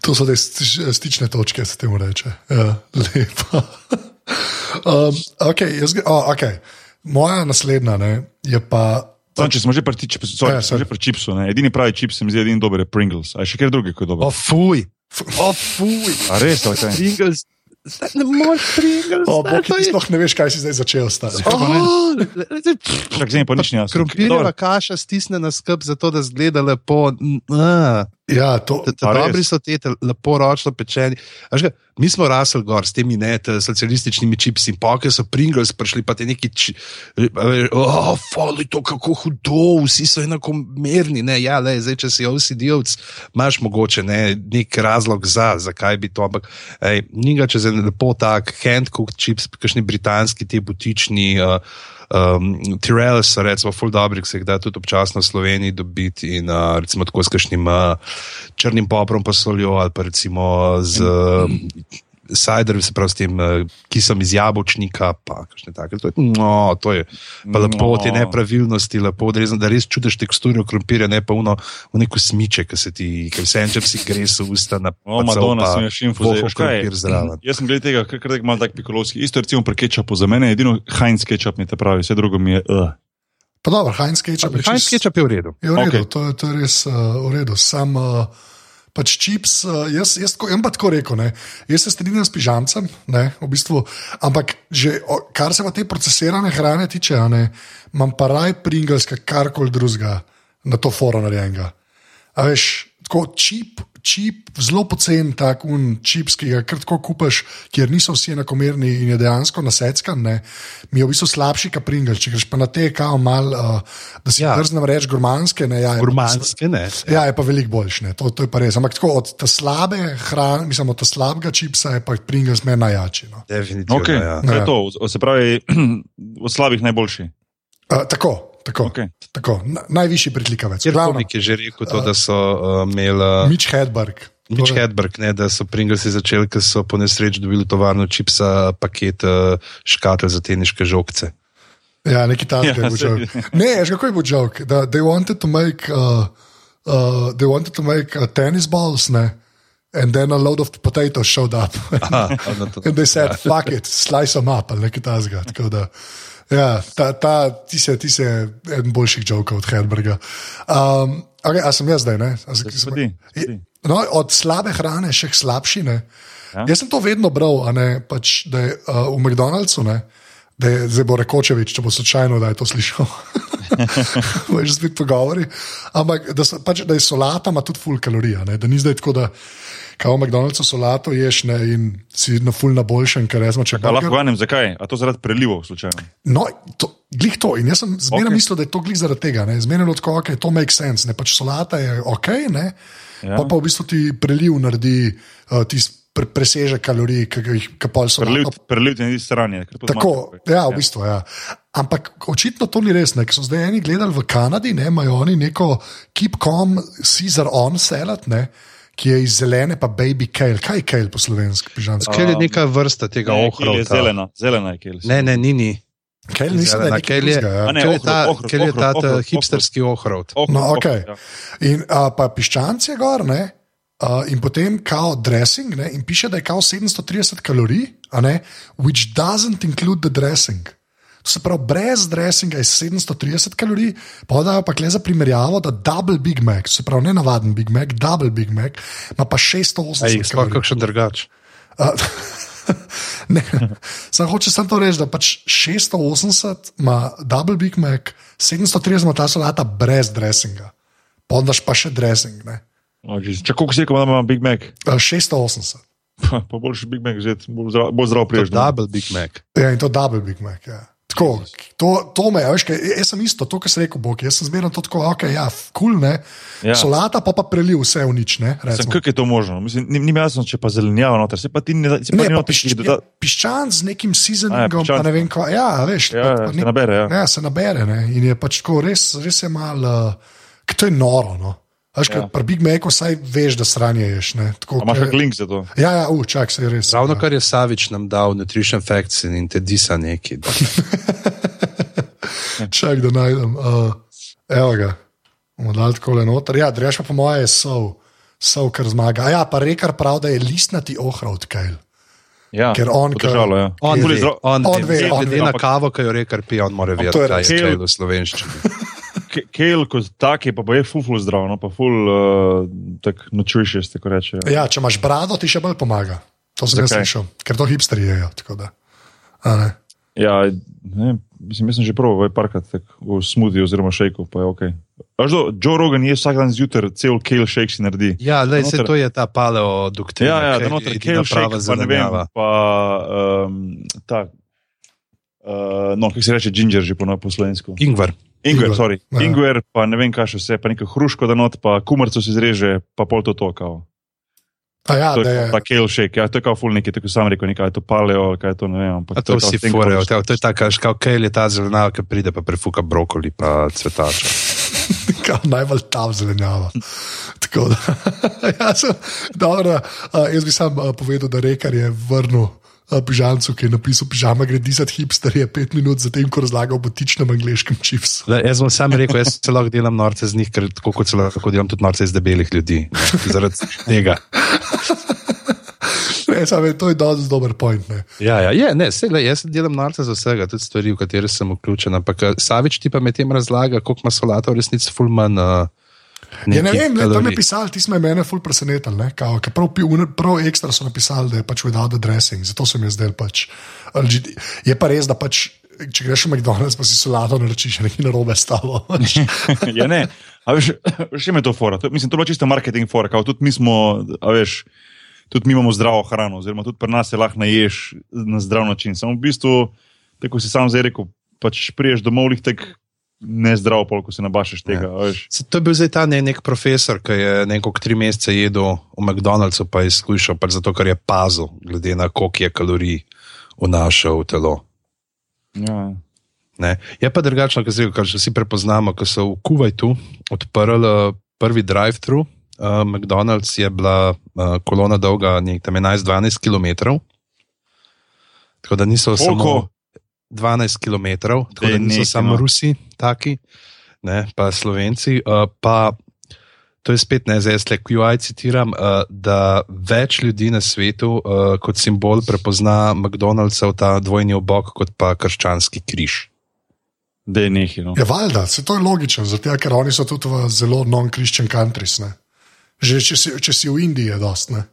S2: To so te stič- stične točke, se temu reče. Ja, lepo. um, okay, jaz, oh, okay. Moja naslednja ne, je pa.
S1: Samo, če smo že pri čipsu, sorry,
S2: Ja,
S1: že pri čipsu, ne. edini pravi čips se mi zdi edini dober je Pringles. A je še kjer drugi, ki je dober?
S3: O, fuj, o, fuj.
S1: A res, kaj?
S3: Pringles, ne moreš Pringles.
S2: Oh,
S3: zdaj
S2: bog,
S3: to
S2: ti
S3: je-
S2: sploh ne veš, kaj si zdaj začel stati.
S1: Ne?
S3: Oh,
S1: zdaj pa nič ni jasno.
S3: Krompirjeva kaša stisne na skrb, zato da zgleda lepo.
S2: Ja, to,
S3: Ta- ta
S1: A res?
S3: Dobri so te, te lepo ročno pečeni. A veš kaj, Mi smo rasli gor s temi ne, te socialističnimi čipsi, poke so Pringles prišli, pa te neki, či, a veš, oh, fali to kako hudo, vsi so enakomerni. Ne, ja, le, zdaj, če si OCD-ovc, imaš mogoče ne, nek razlog za, zakaj bi to, ampak ej, ni ga čez en lepo tak hand-cooked chips, kakšni britanski, te butični. Uh, Um, Tirel so recimo full dobri, ki se jih da tudi občasno v Sloveniji dobiti in uh, recimo tako s kakšnim uh, črnim poprom pa soljo ali pa recimo z uh, cider, se pravi s tem uh, kisom iz jabolčnika, pa kakšne take. To je, no, to je pa lepo, te
S1: No.
S3: nepravilnosti, lepo odrezano, da res čutiš teksturo krompirja, ne pa uno, v neko smiče, ki se ti, ki vse en čep si gre v usta na
S1: O, Madonna, sem još info. Veš kaj?
S3: krompir zraven.
S1: Jaz sem glede tega, kar kar tako malo tak pikolovski. Isto recimo pri kečapu, za mene je edino Heinz kečap mi te pravi, vse drugo mi je. Uh.
S2: pa dobro, Heinz Ketchup je
S3: Heinz
S2: čist-
S3: ketchup je v redu.
S2: Je v redu, okay. to, je- to je res uh, v redu. Sam uh, pač čips, uh, jaz, jaz, tako- jaz pa tako rekel, ne. jaz se strinjam s pižamcem, ne, v bistvu, ampak že, kar se pa te procesirane hrane tiče, ne, imam pa raj Pringles, karkoli drugega na to foro narejenega. A veš, tako čip. Čip, zelo pocen, tak un čips, ki ga kar tako kupaš, kjer niso vsi enakomerni in je dejansko naseckan, ne, mi je v bistvu slabši kapringal. Če greš pa na te, kao mal, uh, da si
S3: Ja.
S2: ja. drznem reči gurmanske, ne, ja,
S3: Gurmanske, ne.
S2: Ja, je pa veliko boljš, ne, to, to je pa res. Ampak tako od te slabe hrane, mislim, od te slabega čipsa je pa Pringles meni najjači. No.
S3: Definitivno.
S1: Okay.
S3: Ja.
S1: Kaj
S2: Ja.
S1: to? Se pravi, od slabih najboljši.
S2: Uh, tako, tako,
S1: Okay.
S2: tako na, najvišji pritlikavec.
S3: Komik je že rekel, to, da so uh, imeli.
S2: Mitch Hedberg.
S3: Nič
S2: To je-
S3: Hedberg, ne, da so Pringlesi začeli, ker so po nesreči dobili tovarno čipsa paket uh, škatel za teniške žogce.
S2: Ja, neki takšni
S1: Ja,
S2: je bil joke. Ne, veš, kako je bil joke? Da they wanted to make, uh, uh, they wanted to make uh, tennis balls, ne? And then a load of potatoes showed up.
S3: Aha, no, to-
S2: And they said, fuck it, slice them up, ali nekaj tasga. Tako da, ja, ta, ta, ti se, ti se en boljših jokov od Herberga. Um, okay, a sem jaz zdaj, ne? A, sem,
S1: pa ti.
S2: No, od slabe hrane še k slabši. Ne?
S1: Ja.
S2: Jaz sem to vedno bral, ne, pač, da je uh, v McDonald'su, ne, da je zdaj bo Rekočevič, če bo slučajno, da je to slišal. Veš, spet pogovori. Ampak da, so, pač, da je solata, ima tudi full kalorija. Ne? Da ni zdaj tako, da kao v McDonald'su solato ješ ne, in si na full na boljšem, ker rečemo, če
S1: Pa lahko vanem, zakaj? A to zaradi prelivov, slučajno.
S2: No, to, glih to. In jaz sem zmeraj
S1: Ok.
S2: okay. mislil, da je to glih zaradi tega. ne. Zmeraj je bilo tako, ok, to makes sense. Ne? Pač solata je ok, ne?
S1: Ja.
S2: Pa, pa v bistvu ti preliv naredi uh, tisti pre, presežek kalorij, ki jih kapol so
S1: Preliv, preliv ti na isti strani. ker to
S2: Tako,
S1: zmanjka.
S2: ja, v bistvu. Ja. Ampak očitno to ni res, ne, ker so zdaj eni gledali v Kanadi, ne, imajo oni neko Keep Calm Caesar on salad, ne, ki je iz zelene, pa baby kale. Kaj je kale po slovenski, pižansko?
S3: Ker je neka vrsta tega
S1: Ne, kel je zelena, zelena je kel.
S3: Ne, ne, ni. ni.
S2: Kale je
S3: Zelena,
S2: nekaj
S3: kel je,
S2: ja.
S1: Ne,
S3: kel je ta,
S1: ohrovt, ohrovt,
S3: kel je ta,
S1: ohrovt,
S3: ta
S1: ohrovt,
S3: hipsterski ohrov.
S1: Oh,
S2: No,
S1: oh,
S2: ok.
S1: ja.
S2: In a, pa piščanc je gor, ne? Uh, in potem kao dressing, ne? in piše, da je kao 730 kalorij, a ne? which doesn't include the dressing. Se pravi, brez dressinga je 730 kalorij, podajo pa kle za primerjavo, da double Big Mac, se pravi ne navaden Big Mac, double Big Mac, ima pa 680
S3: Ej, sploh
S2: kalorij.
S3: kakšen drugač.
S2: A, ne, Sam hoče samo to reči, da pač 680 ima double Big Mac, 730 ima ta solata brez dressinga. Podaš pa še dressing. Ne?
S1: Jeez. Čak koliko si rekel, da ima Big Mac?
S2: A, 680.
S1: Pa, pa boljši Big Mac, že bolj zdrav, bolj zdrav priješ.
S3: double Big Mac.
S2: Ja, in to double Big Mac. Ja. Tako, to, to me, veš, kaj, jaz sem isto, to, kar sem rekel, Bog. Jaz sem zmerno to tako, ok, ja, kul, cool, ne.
S1: Ja.
S2: Solata pa pa preliv vse v nič, ne.
S1: Kako je to možno? Mislim, ni, ni jasno, če pa zelenjava noter, se pa ti ne da. se
S2: Ne, pa
S1: noter
S2: pišč,
S1: nekih doda-
S2: piščan z nekim seasoningom,
S1: piščanc,
S2: pa ne vem kva. Ja, veš,
S1: Ja,
S2: pa,
S1: ja,
S2: pa
S1: se nabere, ja.
S2: Ja, se nabere, ne. In je pač tako, res, res je malo, uh, to je noro, no. Veš, ja. Pri Big Macu vsaj veš, da sranje ješ, ne. Tako,
S1: A imaš kak link za to?
S2: Ja, ja, uh, čak, se je res.
S3: Ravno
S2: ja.
S3: kar je Savič nam dal, Nutrition Facts in te disa neki.
S2: Čak, da najdem. Uh, evo ga, bomo dali tako le noter. Ja, dreš pa po moje je sov, sov, kar zmaga. A ja, pa rekar prav, da je listnati ohrovt, kaj.
S1: Ja,
S2: Ker on,
S1: podržalo, ja.
S3: On ve,
S1: zdrav-
S3: on,
S2: On ve,
S3: ve,
S2: on
S3: glede
S2: ve,
S3: na
S1: ampak-
S3: kavo, ki jo reka, pije, on mora vedeti, kaj je kejl v slovenščini.
S1: Ke- Kejl kot tak je pa je ful, ful zdrav, no pa ful uh, tak nutritious, tako reče.
S2: Ja, če imaš brado, ti še bolj pomaga. To sem jaz slišal, ker to hipsteri jejo.
S1: Ja, ne, mislim, jaz sem že proval parkrat tak, v smoothie oziroma šejku, pa je ok. Až do, Joe Rogan je vsak dan zjutraj cel kale shake si naredi.
S3: Ja, lej, se to je ta paleo-doktrina.
S1: Ja, ja,
S3: kejl
S1: da noter kale shake, pa ne vem, pa um, ta, uh, no, kako se reče ginger že po, no- po slovensko.
S3: Ingvar.
S1: Ingwer, sorry.
S2: ja.
S1: Ingwer, pa ne vem, kaj še vse, pa neko hruško da not, pa kumarco si zreže, pa pol to to kao.
S2: A ja,
S1: To je
S2: je.
S1: ta kale shake, ja, to je kao ful neki, tako sam rekel, nekaj je to paleo, kaj je to, ne vem. ampak
S3: A to
S1: je kao
S3: vsi
S1: about-
S3: to je tako, kao kejl je ta zelenjava, ki pride pa prefuka brokoli pa cvetača.
S2: Najbolj tam zelenjava. Tako da, ja, sem, dobro, uh, jaz bi sam uh, povedal, da rekar je vrnil pižamcu, ki je napisal: Pižama gre disati hipster, je pet minut zatem, ko razlaga o botičnem angliškem čipsu.
S3: Le, jaz bom sam rekel, jaz se lahko delam norce z njih, ker tako kot lahko delam tudi norce iz debelih ljudi. Ne, zaradi tega.
S2: Ne, sam, to je dosti dober point. Ne.
S3: Ja, ja, je, ne, se, le, jaz delam norce za vsega, tudi stvari, v katere sem vključen. Ampak eh, Savič ti pa med tem razlaga, koliko ima solata v resnici fulman. Uh,
S2: Ja, ne vem, ne, tam je pisal, ti smo mene ful presenetil. ne, kao, Prav, prav ekstra so napisali, da je pač without the dressing, zato sem jaz zdaj pač. LGD. Je pa res, da pač, če greš v McDonald's, pa si solato naročiš, nekaj narobe s tabo.
S1: ja, ne. A veš, še me to fora. To, mislim, to je čista marketing fora. Kao, tudi mi smo, a veš, tudi mi imamo zdravo hrano, oziroma tudi pri nas se lahko naješ na zdrav način. Samo v bistvu, tako si sam zdaj rekel, pač priješ domov, lih tek nezdrav, pol, ko se nabašeš tega. a veš.
S3: Se, to je bil zdaj ta ne, nek profesor, ki je nekako tri mesece jedel v McDonald'su, pa je izkušal, pač zato ker je pazil, glede na koliko je kalorij vnašal v telo.
S1: Ja.
S3: Ne. Je pa drugačno, kar, že vsi prepoznamo, ko so v Kuwaitu odprli eh, prvi drive-thru. Uh, McDonald's je bila uh, kolona dolga nekaj tam 11-12 km. Tako da niso
S1: Koliko?
S3: samo 12 km, tako da niso samo
S1: no.
S3: Rusi, taki, ne, pa Slovenci. Uh, pa to je spet ne zdaj, le QI citiram, uh, da več ljudi na svetu uh, kot simbol prepozna McDonald'sov ta dvojni obok kot pa krščanski križ.
S1: Da je nekaj. No.
S2: Ja, valjda, se to je logično, zato ker oni so tudi v zelo non-christian countries. Ne. Že če si, če si v Indiji, je dost, ne.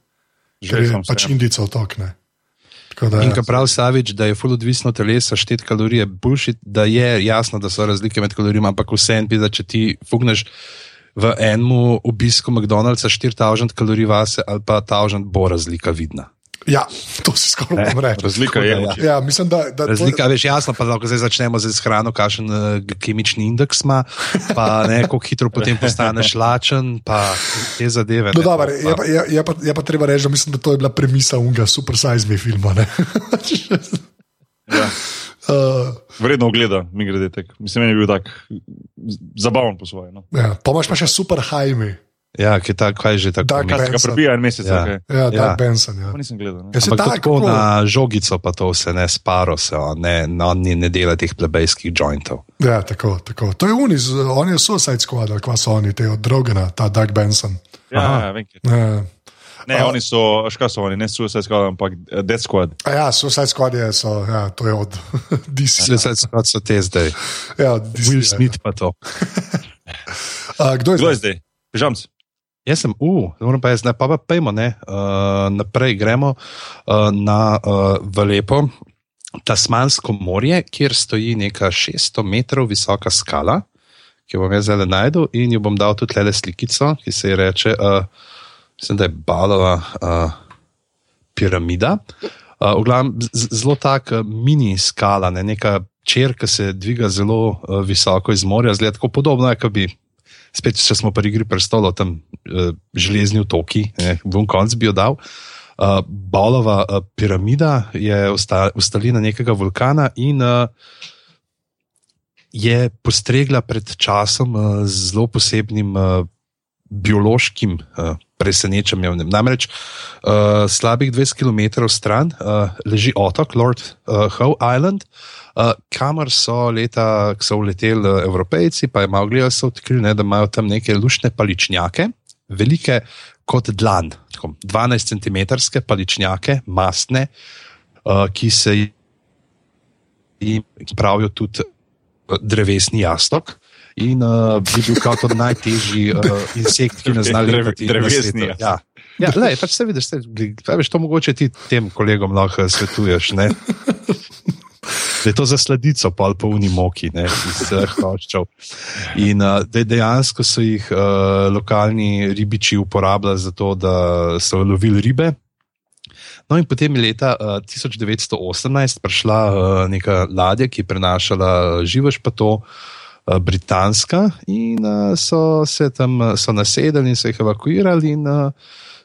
S1: Že
S2: je pač. Indijcev tok, ne. Da,
S3: In ko pravi Savič, da je ful odvisno od telesa, štet kalorije, bullshit, da je jasno, da so razlike med kalorijami, ampak vse en pisa, če ti fugneš v enem obisku McDonald'sa 4000 kalorij vase ali pa 1000 bo razlika vidna.
S2: Ja, to si skoraj bom rekel.
S1: Razlika je.
S3: Da,
S1: oči.
S2: Ja, mislim, da, da
S3: Razlika je, veš, jasno, pa lahko zdaj začnemo z hrano, kakšen uh, kemični indeks ima, pa ne, kako hitro potem postaneš lačen, pa te zadeve.
S2: No,
S3: ne, to
S2: je,
S3: pa-
S2: je, je, pa, je pa treba reči, da mislim, da to je bila premisa unga Super Size Me filma. ne.
S1: Ja.
S2: uh,
S1: Vredno ogleda, mi grede tek. Mislim, meni je bil tak zabaven po svoje. No.
S2: ja, pa imaš pa še Super High
S3: Ja, kaj, ta, kaj je že tako?
S2: Arena.
S1: Ga prebija en mesec,
S3: Ja.
S1: ja. okay.
S2: ja,
S3: Ja.
S2: Doug Benson. Ja.
S1: Pa nisem gledal.
S2: Ja, tako,
S3: tako na žogico, pa to vse ne sparo se, on ne, no, on ni- ne dela teh plebejskih jointov.
S2: Ja, tako, tako. To je uniz, on je Suicide Squad, kva so oni, te od Drogana, ta Doug Benson.
S1: Ja,
S3: Aha.
S1: ja, vem.
S2: Ja.
S1: Ne,
S2: A-
S1: oni so, škaj so oni, ne Suicide Squad, ampak eh, Death Squad.
S2: A ja, Suicide Squad je, so, ja, to je od DC.
S3: Vse kot so te zdaj.
S2: Ja, DC.
S3: Will
S2: ja.
S3: Smith pa to.
S2: A, kdo je
S1: Kdo je
S2: zdaj?
S1: zdaj? Pižamc.
S3: Jaz sem, uh, moram pa jaz, ne, pa pa pojmo, ne, uh, naprej gremo uh, na uh, v lepo Tasmansko morje, kjer stoji neka 600 metrov visoka skala, ki jo bom jaz zdaj najdel in jo bom dal tudi le slikico, ki se ji reče, uh, mislim, da je balova uh, piramida. Uh, v glavnem, z- zelo tak uh, mini skala, ne, neka čer, ki se dviga zelo uh, visoko iz morja, tako podobno, kot bi. Spet, če smo pri igri prestolov, tam uh, železni otoki, v konc bi jo dal. Uh, Bolova uh, piramida je usta, ustalina nekega vulkana in uh, je postregla pred časom uh, z zelo posebnim uh, biološkim uh, presenečenjem. Namreč uh, slabih 20 km stran uh, leži otok Lord uh, Howe Island, uh, kamor so leta, ko so uleteli uh, Evropejci, pa je malo gledali, so odkrili, ne, da imajo tam neke lušne paličnjake, velike kot dlan, tako 12 cm paličnjake, mastne, uh, ki se jim pravijo tudi uh, drevesni jastok. In uh, bi bil kot najtežji uh, insekt, ki ne zna leteti.
S1: Drevesni.
S3: Ja, ja lej, pač se vidiš, da je to mogoče ti tem kolegom lahko svetuješ. Ne? Da je to za sledico, pa ali pa v Nimoki, ne, iz Hrvaščev. In uh, de, dejansko so jih uh, lokalni ribiči uporabljali za to, da so lovili ribe. No, in potem je leta uh, 1918 prišla uh, neka ladja, ki je prenašala živež, pa to britanska, in uh, so se tam so nasedali in so jih evakuirali, in uh,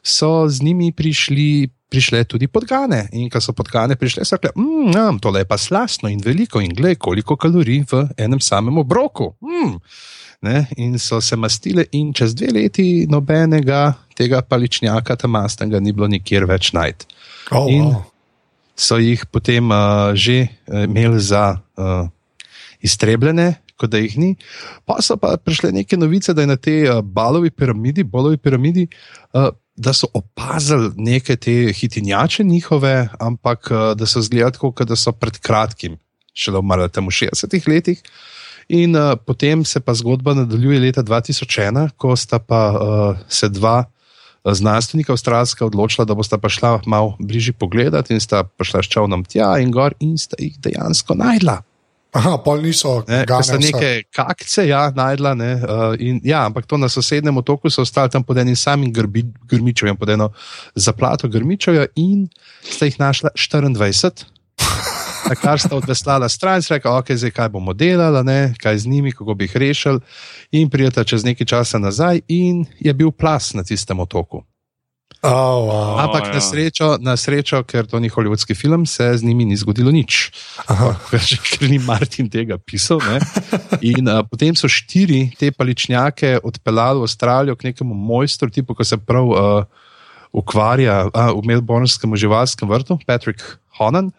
S3: so z njimi prišli. Prišle tudi podgane, in ko so podgane prišle, so rekli: mmm, tole je pa slasno in veliko, in gled, koliko kalorij v enem samem obroku. Mm. Ne, in so se mastile, in čez dve leti nobenega tega paličnjaka, tam mastnega, ni bilo nikjer več najti.
S2: Oh,
S3: In
S2: wow.
S3: so jih potem uh, že uh, imeli za uh, iztrebljene, kot da jih ni. Pa so pa prišle neke novice, da je na tej uh, balovi piramidi, bolovi piramidi, uh, da so opazili neke te hitinjače njihove, ampak uh, da so zgledali kot da so pred kratkim, šele umrli tam v 60-ih letih. In uh, potem se pa zgodba nadaljuje leta 2001, ko sta pa uh, se dva znanstvenika avstralska odločila, da bosta šla malo bližje pogledati in sta prišla s čovnom tja in gor in sta jih dejansko najdla.
S2: Aha, pol niso
S3: Ne,
S2: vse.
S3: neke kakce, ja, najdla. Ne, uh, in, ja, ampak to na sosednjem otoku so ostali tam pod enim samim grbi, grmičevjem, pod eno zaplato grmičevja in sta jih našla 24. Na kar sta odveslala stran, in rekla, ok, zdaj kaj bomo delali, ne, kaj z njimi, kako bi jih rešili. In prijeta čez nekaj časa nazaj, in je bil plas na tistem otoku.
S2: Oh, wow.
S3: Ampak
S1: ja.
S3: na, srečo, na srečo, ker to ni holivudski film, se z njimi ni zgodilo nič. Ker ker ni Martin tega pisal. Ne? In uh, potem so štiri te paličnjake odpeljali v Avstralijo k nekemu mojstru, tipu, ki se prav uh, ukvarja uh, v Melbournskem živalskem vrtu, Patrick Honan.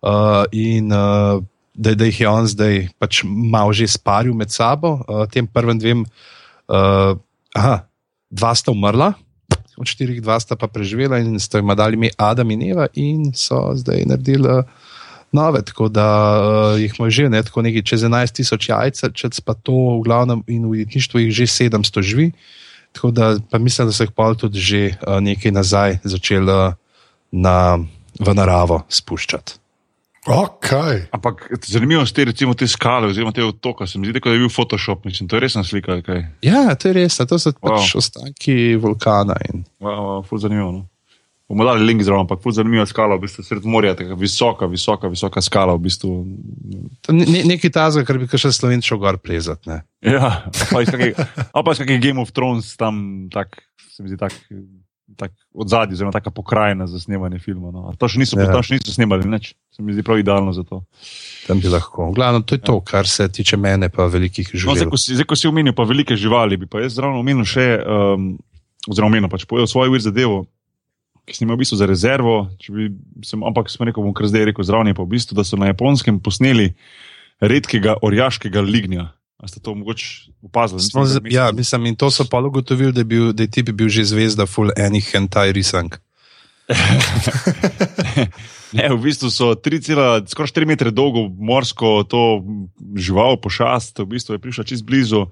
S3: Uh, in uh, da, da jih je on zdaj pač malo že sparil med sabo, uh, tem prvim dvem, uh, aha, dva sta umrla, od štirih dva sta pa preživela in sta jim dali ime Adam in Eva in so zdaj naredili uh, nove, tako da uh, jih imajo že ne, tako nekaj čez 11 tisoč jajc, pa to v glavnem in v jedništvu jih že 700 živi. Tako da pa mislim, da so jih pa tudi že uh, nekaj nazaj začeli uh, na, v naravo spuščati.
S2: Okay.
S1: Ampak zanimivo je, recimo, te skale, oziroma te otoka. Se mi zdi, da je bil Photoshop, mislim, to je resna slika. Kaj.
S3: Ja, to je res, to so pač
S1: Wow.
S3: ostanki vulkana. In,
S1: Wow, wow, ful zanimivo. No. Bomo dali link zraven, ampak ful zanimiva skala, v bistvu sred morja, tako visoka, visoka, visoka skala. V bistvu.
S3: ni nekaj tazga, kar bi še slovenc šel gor plezati. ne.
S1: Ja, pa iz kakega Game of Thrones tam, tak, se mi zdi, tak, tak od zadaj, zelo taka pokrajina za snemanje filma. No. To še niso,
S3: Ja.
S1: tam še niso snemali, nič. Se mi zdi prav idealno za to.
S3: Tam bi lahko. V glavnem, to je to, kar se tiče mene, pa velikih
S1: No, zdaj,
S3: živali.
S1: ko si, zdaj, ko si omenil pa velike živali, bi pa jaz zraven omenil še, um, oziroma omenil pač povedal svojo vir zadevo, ki sem imel v bistvu za rezervo, bi, sem, ampak sem rekel, bom kar zdaj rekel zraven, pa v bistvu, da so na japonskem posneli redkega orjaškega lignja. A ste to mogoče opazili?
S3: Smo, ja, mislim, in to so pa ugotovili, da, je bil- da je ti bi bil že zvezda full enih hentai risank.
S1: Ne, v bistvu so 3,4 metre dolgo morsko to žival, pošast, v bistvu je prišla čez blizu.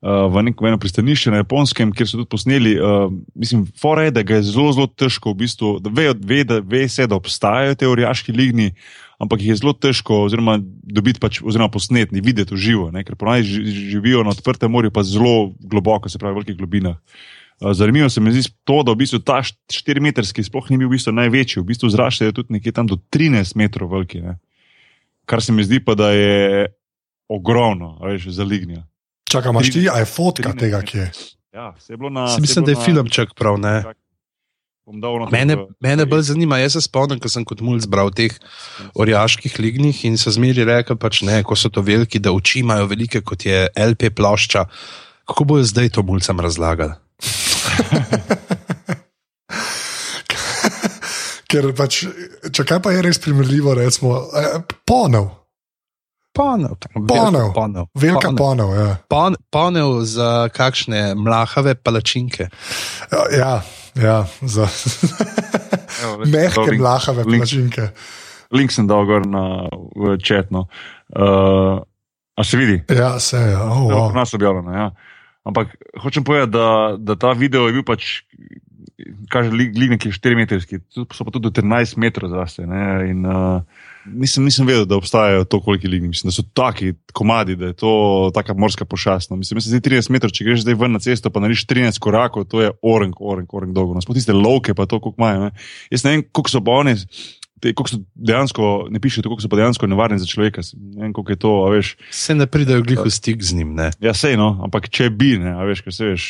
S1: Uh, v neko eno pristanišče na Japonskem, kjer so tudi posneli. Uh, mislim, fora je, da ga je zelo, zelo težko, v bistvu, da ve, ve, da ve se, da obstajajo te orjaški ligni, ampak jih je zelo težko, oziroma dobiti, pač, oziroma posnetni, videti v živo, ne? ker ponaj živijo na odprtem morju, pa zelo globoko, se pravi, v velikih globinah. Uh, zanimivo se mi zdi to, da v bistvu ta 4-metrski sploh ni bil v bistvu največji, v bistvu zrašče je tudi nekje tam do 13 metrov veliki. Ne? Kar se mi zdi pa, da je ogromno, veš, za lignja.
S2: Čakaj, imaš ti, a je fotka tega, ki je?
S1: Ja, se je bilo na.
S3: Se mislim, da je na... filmček prav, ne? Mene, mene bolj zanima, jaz se spomnim, ko sem kot mulj zbral teh orjaških lignih in so zmeri rekli, pač ne, ko so to veliki, da oči imajo velike kot je LP plošča. Kako bojo zdaj to mulcem razlagali?
S2: Ker pač, če kaj pa je res primerljivo, recimo, eh, ponev.
S3: Ponev,
S2: ponev. ponev. Velika ponev. Ja.
S3: Pon, ponev za kakšne mlahave palačinke.
S2: Ja, ja, ja za mehke mlahave link, palačinke.
S1: Link sem dal gor na četno. Uh, a se vidi?
S2: Ja, se je. Oh, wow.
S1: Nas objavljeno, ja. Ampak hočem povedati, da, da ta video je bil pač, kaže, lig neki 4 metrski, so pa tudi do 13 metrov zase. In uh, nisem, nisem vedel, da obstajajo toliko ligni, mislim, da so taki komadi, da je to taka morska pošast. No. Mislim, da se zdi 30 metrov, če greš zdaj ven na cesto, pa nariš 13 korakov, to je orenk, orenk, orenk dolgo. No, Sploh tiste lovke, pa to, koliko imajo. Ne. Jaz ne vem, koliko so oni kako so dejansko, ne piše, kako so pa dejansko nevarni za človeka. Ne vem, kako je to, veš.
S3: Se ne pridajo glih v stik z njim. Ne?
S1: Ja, sej no, ampak če bi, ne, veš, kaj se veš.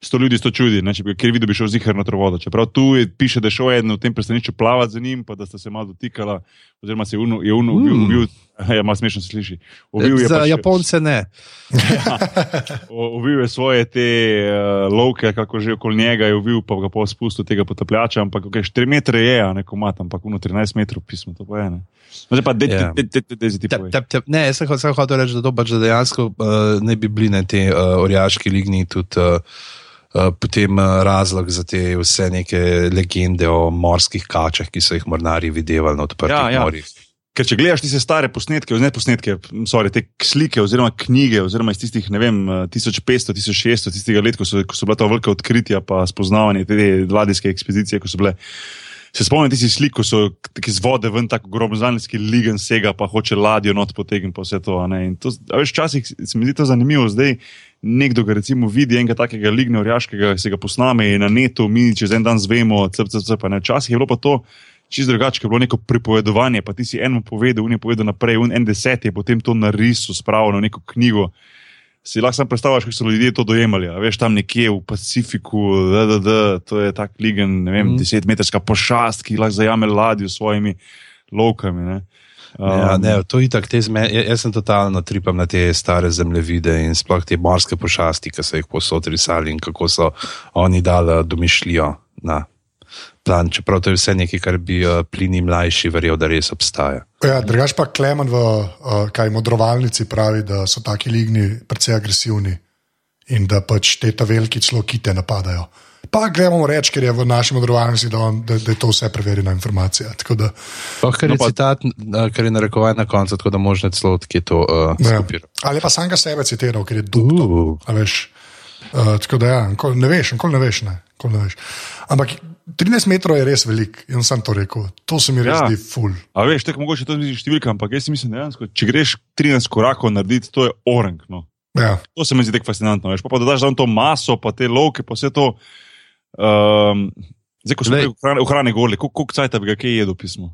S1: Sto ljudi sto čudi, ne, če bi kjer videl, bi šel zihar na trovodo. Čeprav tu je, piše, da je šel eden v tem pristanišču plavati za njim, pa da sta se malo dotikala, oziroma se je uno, je uno, mm. ubil, Ja, malo smešno se sliši.
S3: Ovil je Za pač- Japonce še, ne.
S1: ja, ovil je svoje te uh, lovke, kako že okoli njega je ovil, pa ga pa spustil tega potapljača, ampak okay, 4 metre je, a ne komat, ampak uno 13 metrov pismo, to pa je ne. No, zdaj pa dezi ja. ti
S3: pa. Ne, jaz sem hotel reči, da to pač dejansko eh, uh, ne bi bili na te uh, orjaški ligni tudi. Uh, Uh, potem uh, razlog za te vse neke legende o morskih kačah, ki so jih mornari videvali na odprtih ja, ja. morjih.
S1: Ker če gledaš te stare posnetke, ne posnetke, sorry, te slike oziroma knjige, oziroma iz tistih, ne vem, 1500, 1600, tistega leta, ko, ko so bila ta velika odkritja, pa spoznavanje te ladijske ekspedicije, ko so bile. Se spomnim tistih slik, ko so iz vode ven tako gromozanski ligen sega, pa hoče ladjo not potegniti, pa vse to. to veš, včasih se mi zdi to zanimivo, zdaj nekdo ga recimo vidi, enega takega ligne orjaškega, se ga posname in na netu, mi čez en dan zvemo, cp, cp, včasih je bilo pa to čisto drugače, bilo neko pripovedovanje, pa ti si eno povedal, un je povedal naprej, un en deset je potem to narisal, spravil na neko knjigo. Si lahko sam predstavljaš, kako so ljudje to dojemali. Veš tam nekje v Pacifiku, da, da, da, to je tak ligen, ne vem, mm. desetmetrska pošast, ki lahko zajame ladjo s svojimi lovkami. Ne.
S3: Um, ja, ne, to je tako, jaz sem totalno tripam na te stare zemljevide in sploh te morske pošasti, ki so jih posod risali in kako so oni dali domišljijo na plan, čeprav to je vse nekaj, kar bi uh, plini mlajši verjel, da res obstaja.
S2: Ja, drugač pa Klemen v uh, kaj modrovalnici pravi, da so taki ligni precej agresivni in da pač te ta veliki celo kite napadajo. Pa gremo reči, ker je v naši modrovalnici, da, da, da je to vse preverjena informacija. Da,
S3: oh, ker je no, pa, citat, kar je narekovan na koncu, tako da možne celo odkje to uh, ja. skopira.
S2: Ali pa sam ga sebe citiral, ker je dubno. Uh. Uh, tako da ja, ne veš, nikoli ne veš. Ne, ne veš. Ampak 13 metrov je res velik, jaz sem to rekel. To se mi res ja. zdi ful.
S1: A veš, tako mogoče to zdi številka, ampak jaz mislim, da če greš 13 korakov narediti, to je orenk. No.
S2: Ja.
S1: To se mi zdi tako fascinantno. Veš, pa, pa da daš tam to maso, pa te lovke, pa vse to. Um, zdaj, ko smo v hrani goli, koliko cajt bi ga kaj jedel pismo?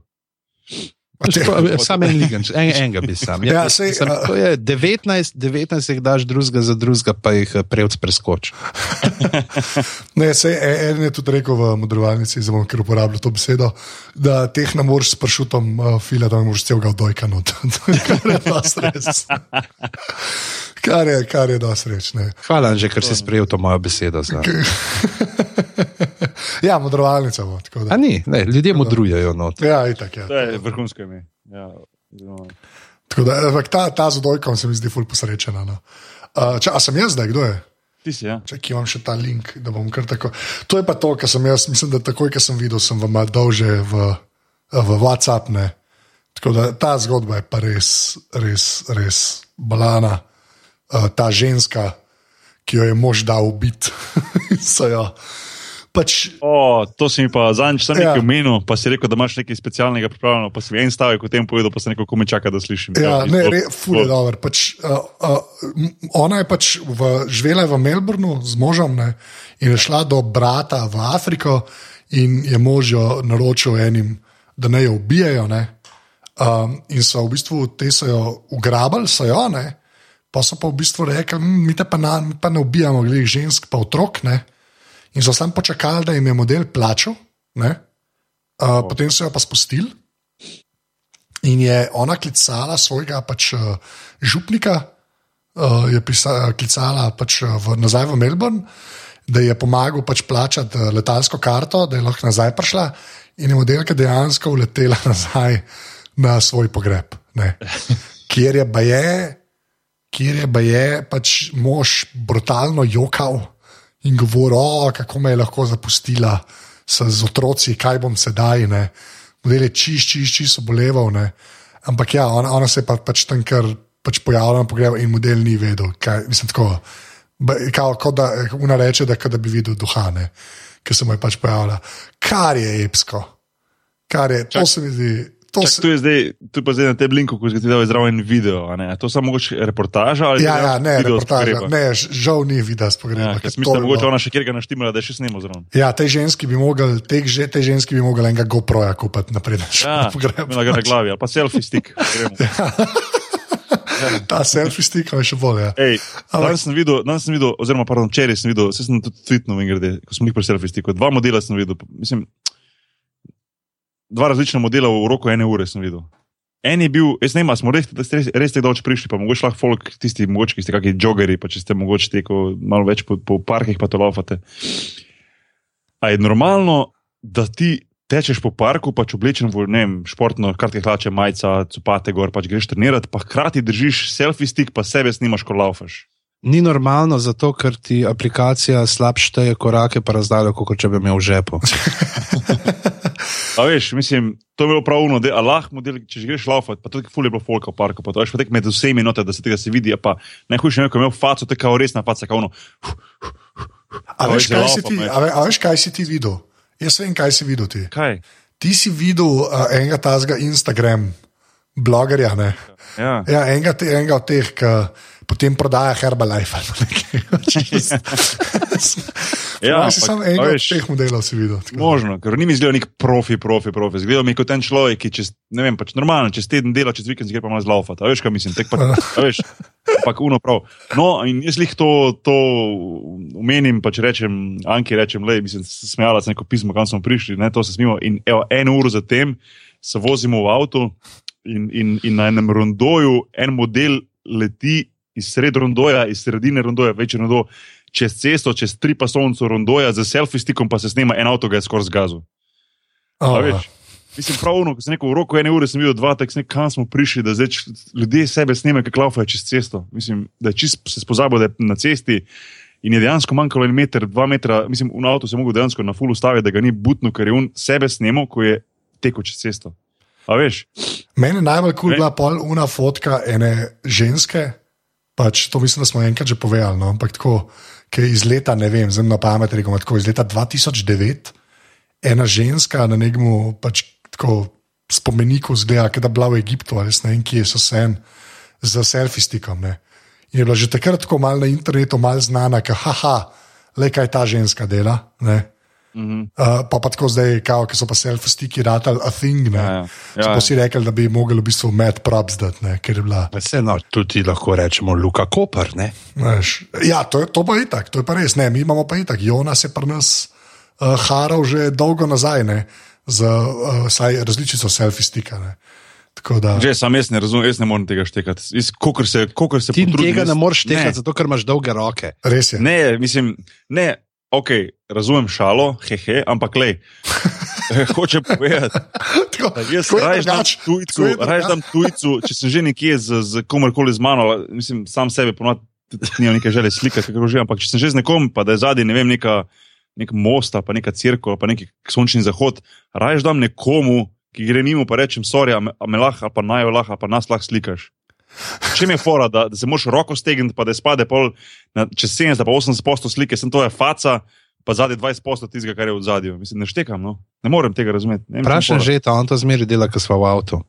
S3: Sam en liganč, en, enega bi sam. Ja, ja, sej, sam uh, je 19, 19 jih daš drugega za drugega, pa jih eh, prevc preskoči.
S2: ne, sej, e, en je tudi rekel v modrovalnici, zelo ker uporablja to besedo, da teh ne moreš s pršutom uh, fila, da ne moreš celega dojkano. kar je dosti res. Kar je, kar je dosti reč.
S3: Hvala, že ker si sprejel to mojo besedo.
S2: ja, modrovalnica bo.
S3: A ni, ne, ljudje modrujejo. Not.
S2: Ja, itak, ja.
S1: To je vrhunsko ime. Ja,
S2: da, ta ta z dojkom se mi zdi ful posrečena. No. Uh, če, a sem jaz zdaj, kdo je?
S1: Ti si, ja.
S2: Če imam še ta link, da bom kar tako. To je pa to, kar sem jaz, mislim, da takoj, ko sem videl, sem vam dal že v, v WhatsApp. Ne. Tako da ta zgodba je pa res, res, res balana. Uh, ta ženska, ki jo je mož dal ubiti, so jo pač,
S1: O, to si mi pa zadnjič sam
S2: Ja.
S1: nekaj omenil, pa si rekel, da imaš nekaj specialnega pripravljeno, pa si en stavek o tem povedal, pa se neko kome čaka, da slišim.
S2: Ja,
S1: To-
S2: ne, re, ful je dobro. Pač, uh, uh, ona je pač v, živela je v Melbournu z možom ne, in je šla do brata v Afriko in je mož jo naročil enim, da ne jo ubijajo. Ne. Um, in so v bistvu te so jo ugrabili, so jo, ne. pa so pa v bistvu rekli, "Mm, mi te pa, na, mi pa ne ubijamo, glede žensk, pa otrok. Ne. In so samo počakali, da jim je model plačal, ne. uh, potem so jo pa spustili. In je ona klicala svojega pač, uh, župnika, uh, je pisa, klicala pač, uh, v, nazaj v Melbourne, da je pomagal pač plačati uh, letalsko karto, da je lahko nazaj prišla, in je modelka dejansko uletela nazaj na svoj pogreb. Ne. Kjer je baje, kjer je baje pač mož brutalno jokal in govoril, "O, kako me je lahko zapustila s, z otroci, kaj bom sedaj. Ne. Model je čist, čist, čist oboleval. Ne. Ampak ja, ona, ona se je pa, pač tam kar pač pojavila na pogrebu in model ni vedel. Kaj, mislim, tako, kao, kot da ona reče, da, kot da bi videl duhane, ki se mu je pač pojavila. Kar je epsko. Kar je, to
S1: Čak-
S2: se mi zdi. To
S1: Čak, tu je zdaj, tu je pa zdaj na tem linku, ko si ti dal zraven video. to samo mogoče reportaža ali
S2: ja, ja, ne, reportaža. Ne, žal ni videa s
S1: Ja,
S2: to
S1: mislil, da mogoče ona še kjer ga naštimala, da je še snemo zraven.
S2: Ja, tej ženski bi mogli, tej, že- tej ženski bi mogli enega GoProja kupiti naprej.
S1: Ja,
S2: na
S1: na glavi ali pa selfie stick. gremo.
S2: Ta selfie stik je še bolje. Ja.
S1: Ej, danes sem videl, danes sem videl, oziroma pardon, včeraj sem videl, se sem tudi tweetnil, grede, ko smo jih pri selfie stiku. Dva modela sem videl, mislim, dva različna modela v roku ene ure sem videl. En je bil, jaz ne vem, smo res, res, res tako dolgo prišli, pa mogoče lahko folk, tisti, mogoče, ki ste kakšni joggeri, pa če ste mogoče teko malo več po, po parkih, pa to laufate. A je normalno, da ti tečeš po parku, pač oblečen v ne vem, športno, kratke hlače, majica, copate gor, pač greš trenirati, pa hkrati držiš selfie stick, pa sebe snimaš, ko laufaš.
S3: Ni normalno, zato ker ti aplikacija slab šteje korake, pa razdaljo, kot če bi imel v žepu.
S1: A veš, mislim, to je bilo pravno, da Allah model, če že greš laufati, pa tudi fulje bilo folka v parku, pa to veš, pa tek med vsemi note, da se tega se vidi, pa najhujše je, ko je imel faco, tako resna faca, kao ono.
S2: A veš, kaj si ti, a, ve, a veš, kaj si ti videl? Jaz vem, kaj si videl ti.
S1: Kaj?
S2: Ti si videl uh, enega tazga Instagram blogerja, ne?
S1: Ja.
S2: Ja, enega, te, enega od teh, ki potem prodaja Herbalife ali nekaj.
S1: Ja,
S2: ja, si samo enega od
S1: veš,
S2: teh modelov si videl.
S1: Možno, ker ni mi zgleda nek profi, profi, profi. Zgleda mi kot en človek, ki čez, ne vem, pač normalno, čez teden dela, čez vikend zgre pa malo zlaufati. Veš, kaj mislim, tek pa, a veš, ampak uno prav. No, in jaz jih to, to omenim, pač rečem, Anki rečem, le, mislim, smejala sem neko pismo, kam smo prišli, ne, to se smimo. In evo, eno uro zatem se vozimo v avtu in, in, in na enem rondoju en model leti iz sred rondoja, iz sredine rondoja, večji rondo, čez cesto, čez tri pasovnice rondoja, z selfie stikom pa se snema en avto, ga je skoraj zgazil.
S2: Oh,
S1: veš, Mislim, pravno, ko sem rekel, v roku ene ure sem videl dva, tako sem rekel, kam smo prišli, da zdaj ljudje sebe snemajo, kako laufajo čez cesto. Mislim, da čist se spozabil, da je na cesti in je dejansko manjkalo en meter, dva metra. Mislim, v avtu se je mogel dejansko na full ustaviti, da ga ni butno, ker je on sebe snemal, ko je tekel čez cesto. A veš?
S2: Meni najbolj kul cool bila pol una fotka ene ženske. Pač, to mislim, da smo enkrat že povedali. No? Ampak tako, ki iz leta, ne vem, zelo na pamet, rekom, tako iz leta 2009, ena ženska na nekem pač, tako, spomeniku zgleda, da je bila v Egiptu ali ne vem, kje so sen z selfie stikom. Ne? In je bila že takrat tako malo na internetu, malo znana, da haha, le kaj ta ženska dela. Ne?
S1: Mhm.
S2: Uh, pa pa tako zdaj, ki so pa selfie stiki ratali a thing. Ne?
S1: Ja, ja.
S2: So
S1: Ja,
S2: pa
S1: ja.
S2: si rekli, da bi mogli v bistvu med props dati, ne? ker je bila.
S3: Vseeno, tudi lahko rečemo Luka Koper. Ne?
S2: Veš, ja, to, je, to pa je tako, to je pa res. Ne, mi imamo pa itak. Jonas je pri nas uh, haral že dolgo nazaj, ne, z uh, saj različico selfie stika. Ne. Tako da,
S1: Že sam jaz ne razumem, jaz ne morem tega štekati. Kokor se, kokor se
S3: Ti
S1: potrudim,
S3: tega
S1: jaz-
S3: ne moreš
S1: ne.
S3: tehati, zato ker imaš dolge roke.
S2: res je.
S1: Ne, mislim, ne, ok, razumem šalo, hehe, ampak le. Hoče povedati, da jaz raje dam tujcu, raje dam tujcu, če sem že nekje z, z komerkoli z mano, mislim, sam sebe ponovadi nimam neke želje slikati, kako že, ampak če sem že z nekom, pa da je zadnji, ne vem, neka, nek most, pa neka crkva, pa neki sončni zahod, raje dam nekomu, ki gre mimo, pa rečem, sorry, a me, lahko, pa naj jo lahko, pa nas lahko slikaš. Če mi je fora, da, da se moraš roko stegniti, pa da spade pol na, čez 70, pa 80 posto slike, sem to je faca, pa zadnji 20 posto tistega, kar je v zadju. Mislim, ne štekam, no. ne morem tega razumeti.
S3: Vprašaj že, ta on to zmeri dela, ko smo v avtu.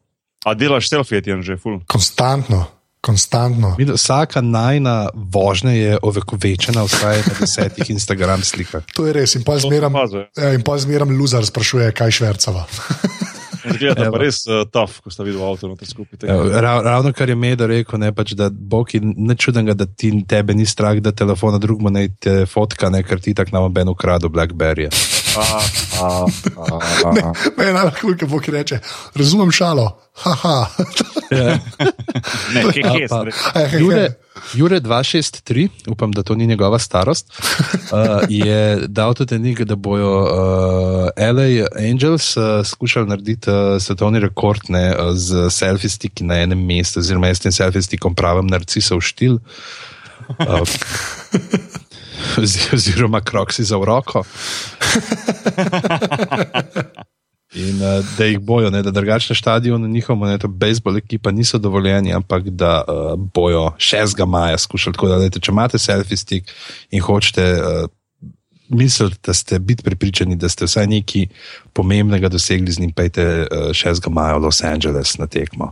S1: A delaš selfie, ti je že full.
S2: Konstantno, konstantno.
S3: Vidim, Vsaka najna vožnja je ovekovečena vsaj na desetih Instagram slikah.
S2: To je res. In pa zmeram, ja, in pa zmeram loser sprašuje, kaj švercava.
S1: Zgleda
S3: Evo.
S1: pa res uh, tough, ko sta videla avto noter skupaj.
S3: Ja. Rav, ravno kar je Medo rekel, ne, pač, da Bog je nečudenega, da ti tebe ni strah, da telefona drugemu ne te fotka, ne, ker ti tako nam ben ukradel Blackberry.
S1: A, a, a, a.
S2: Me je najbolj kul, ki reče: Razumem šalo. Haha.
S1: Ne, kje je
S2: Eh,
S3: Jure,
S2: he.
S3: Jure 263, upam, da to ni njegova starost, uh, je dal tudi nekaj, da bojo uh, LA Angels uh, skušali narediti uh, svetovni rekord ne, uh, z selfie stiki na enem mestu, oziroma jaz s tem selfie stikom pravim narcisov štil. Uh, ozi- oziroma kroksi za roko. In uh, da jih bojo, ne, da drugačne stadione, njihovo, ne, to bejzbol ekipa niso dovoljeni, ampak da uh, bojo 6. maja skušali. Tako da, lejte, če imate selfie stick in hočete uh, misliti, da ste biti pripričani, da ste vsaj nekaj pomembnega dosegli z njim, pejte uh, 6. maja v Los Angeles na tekmo.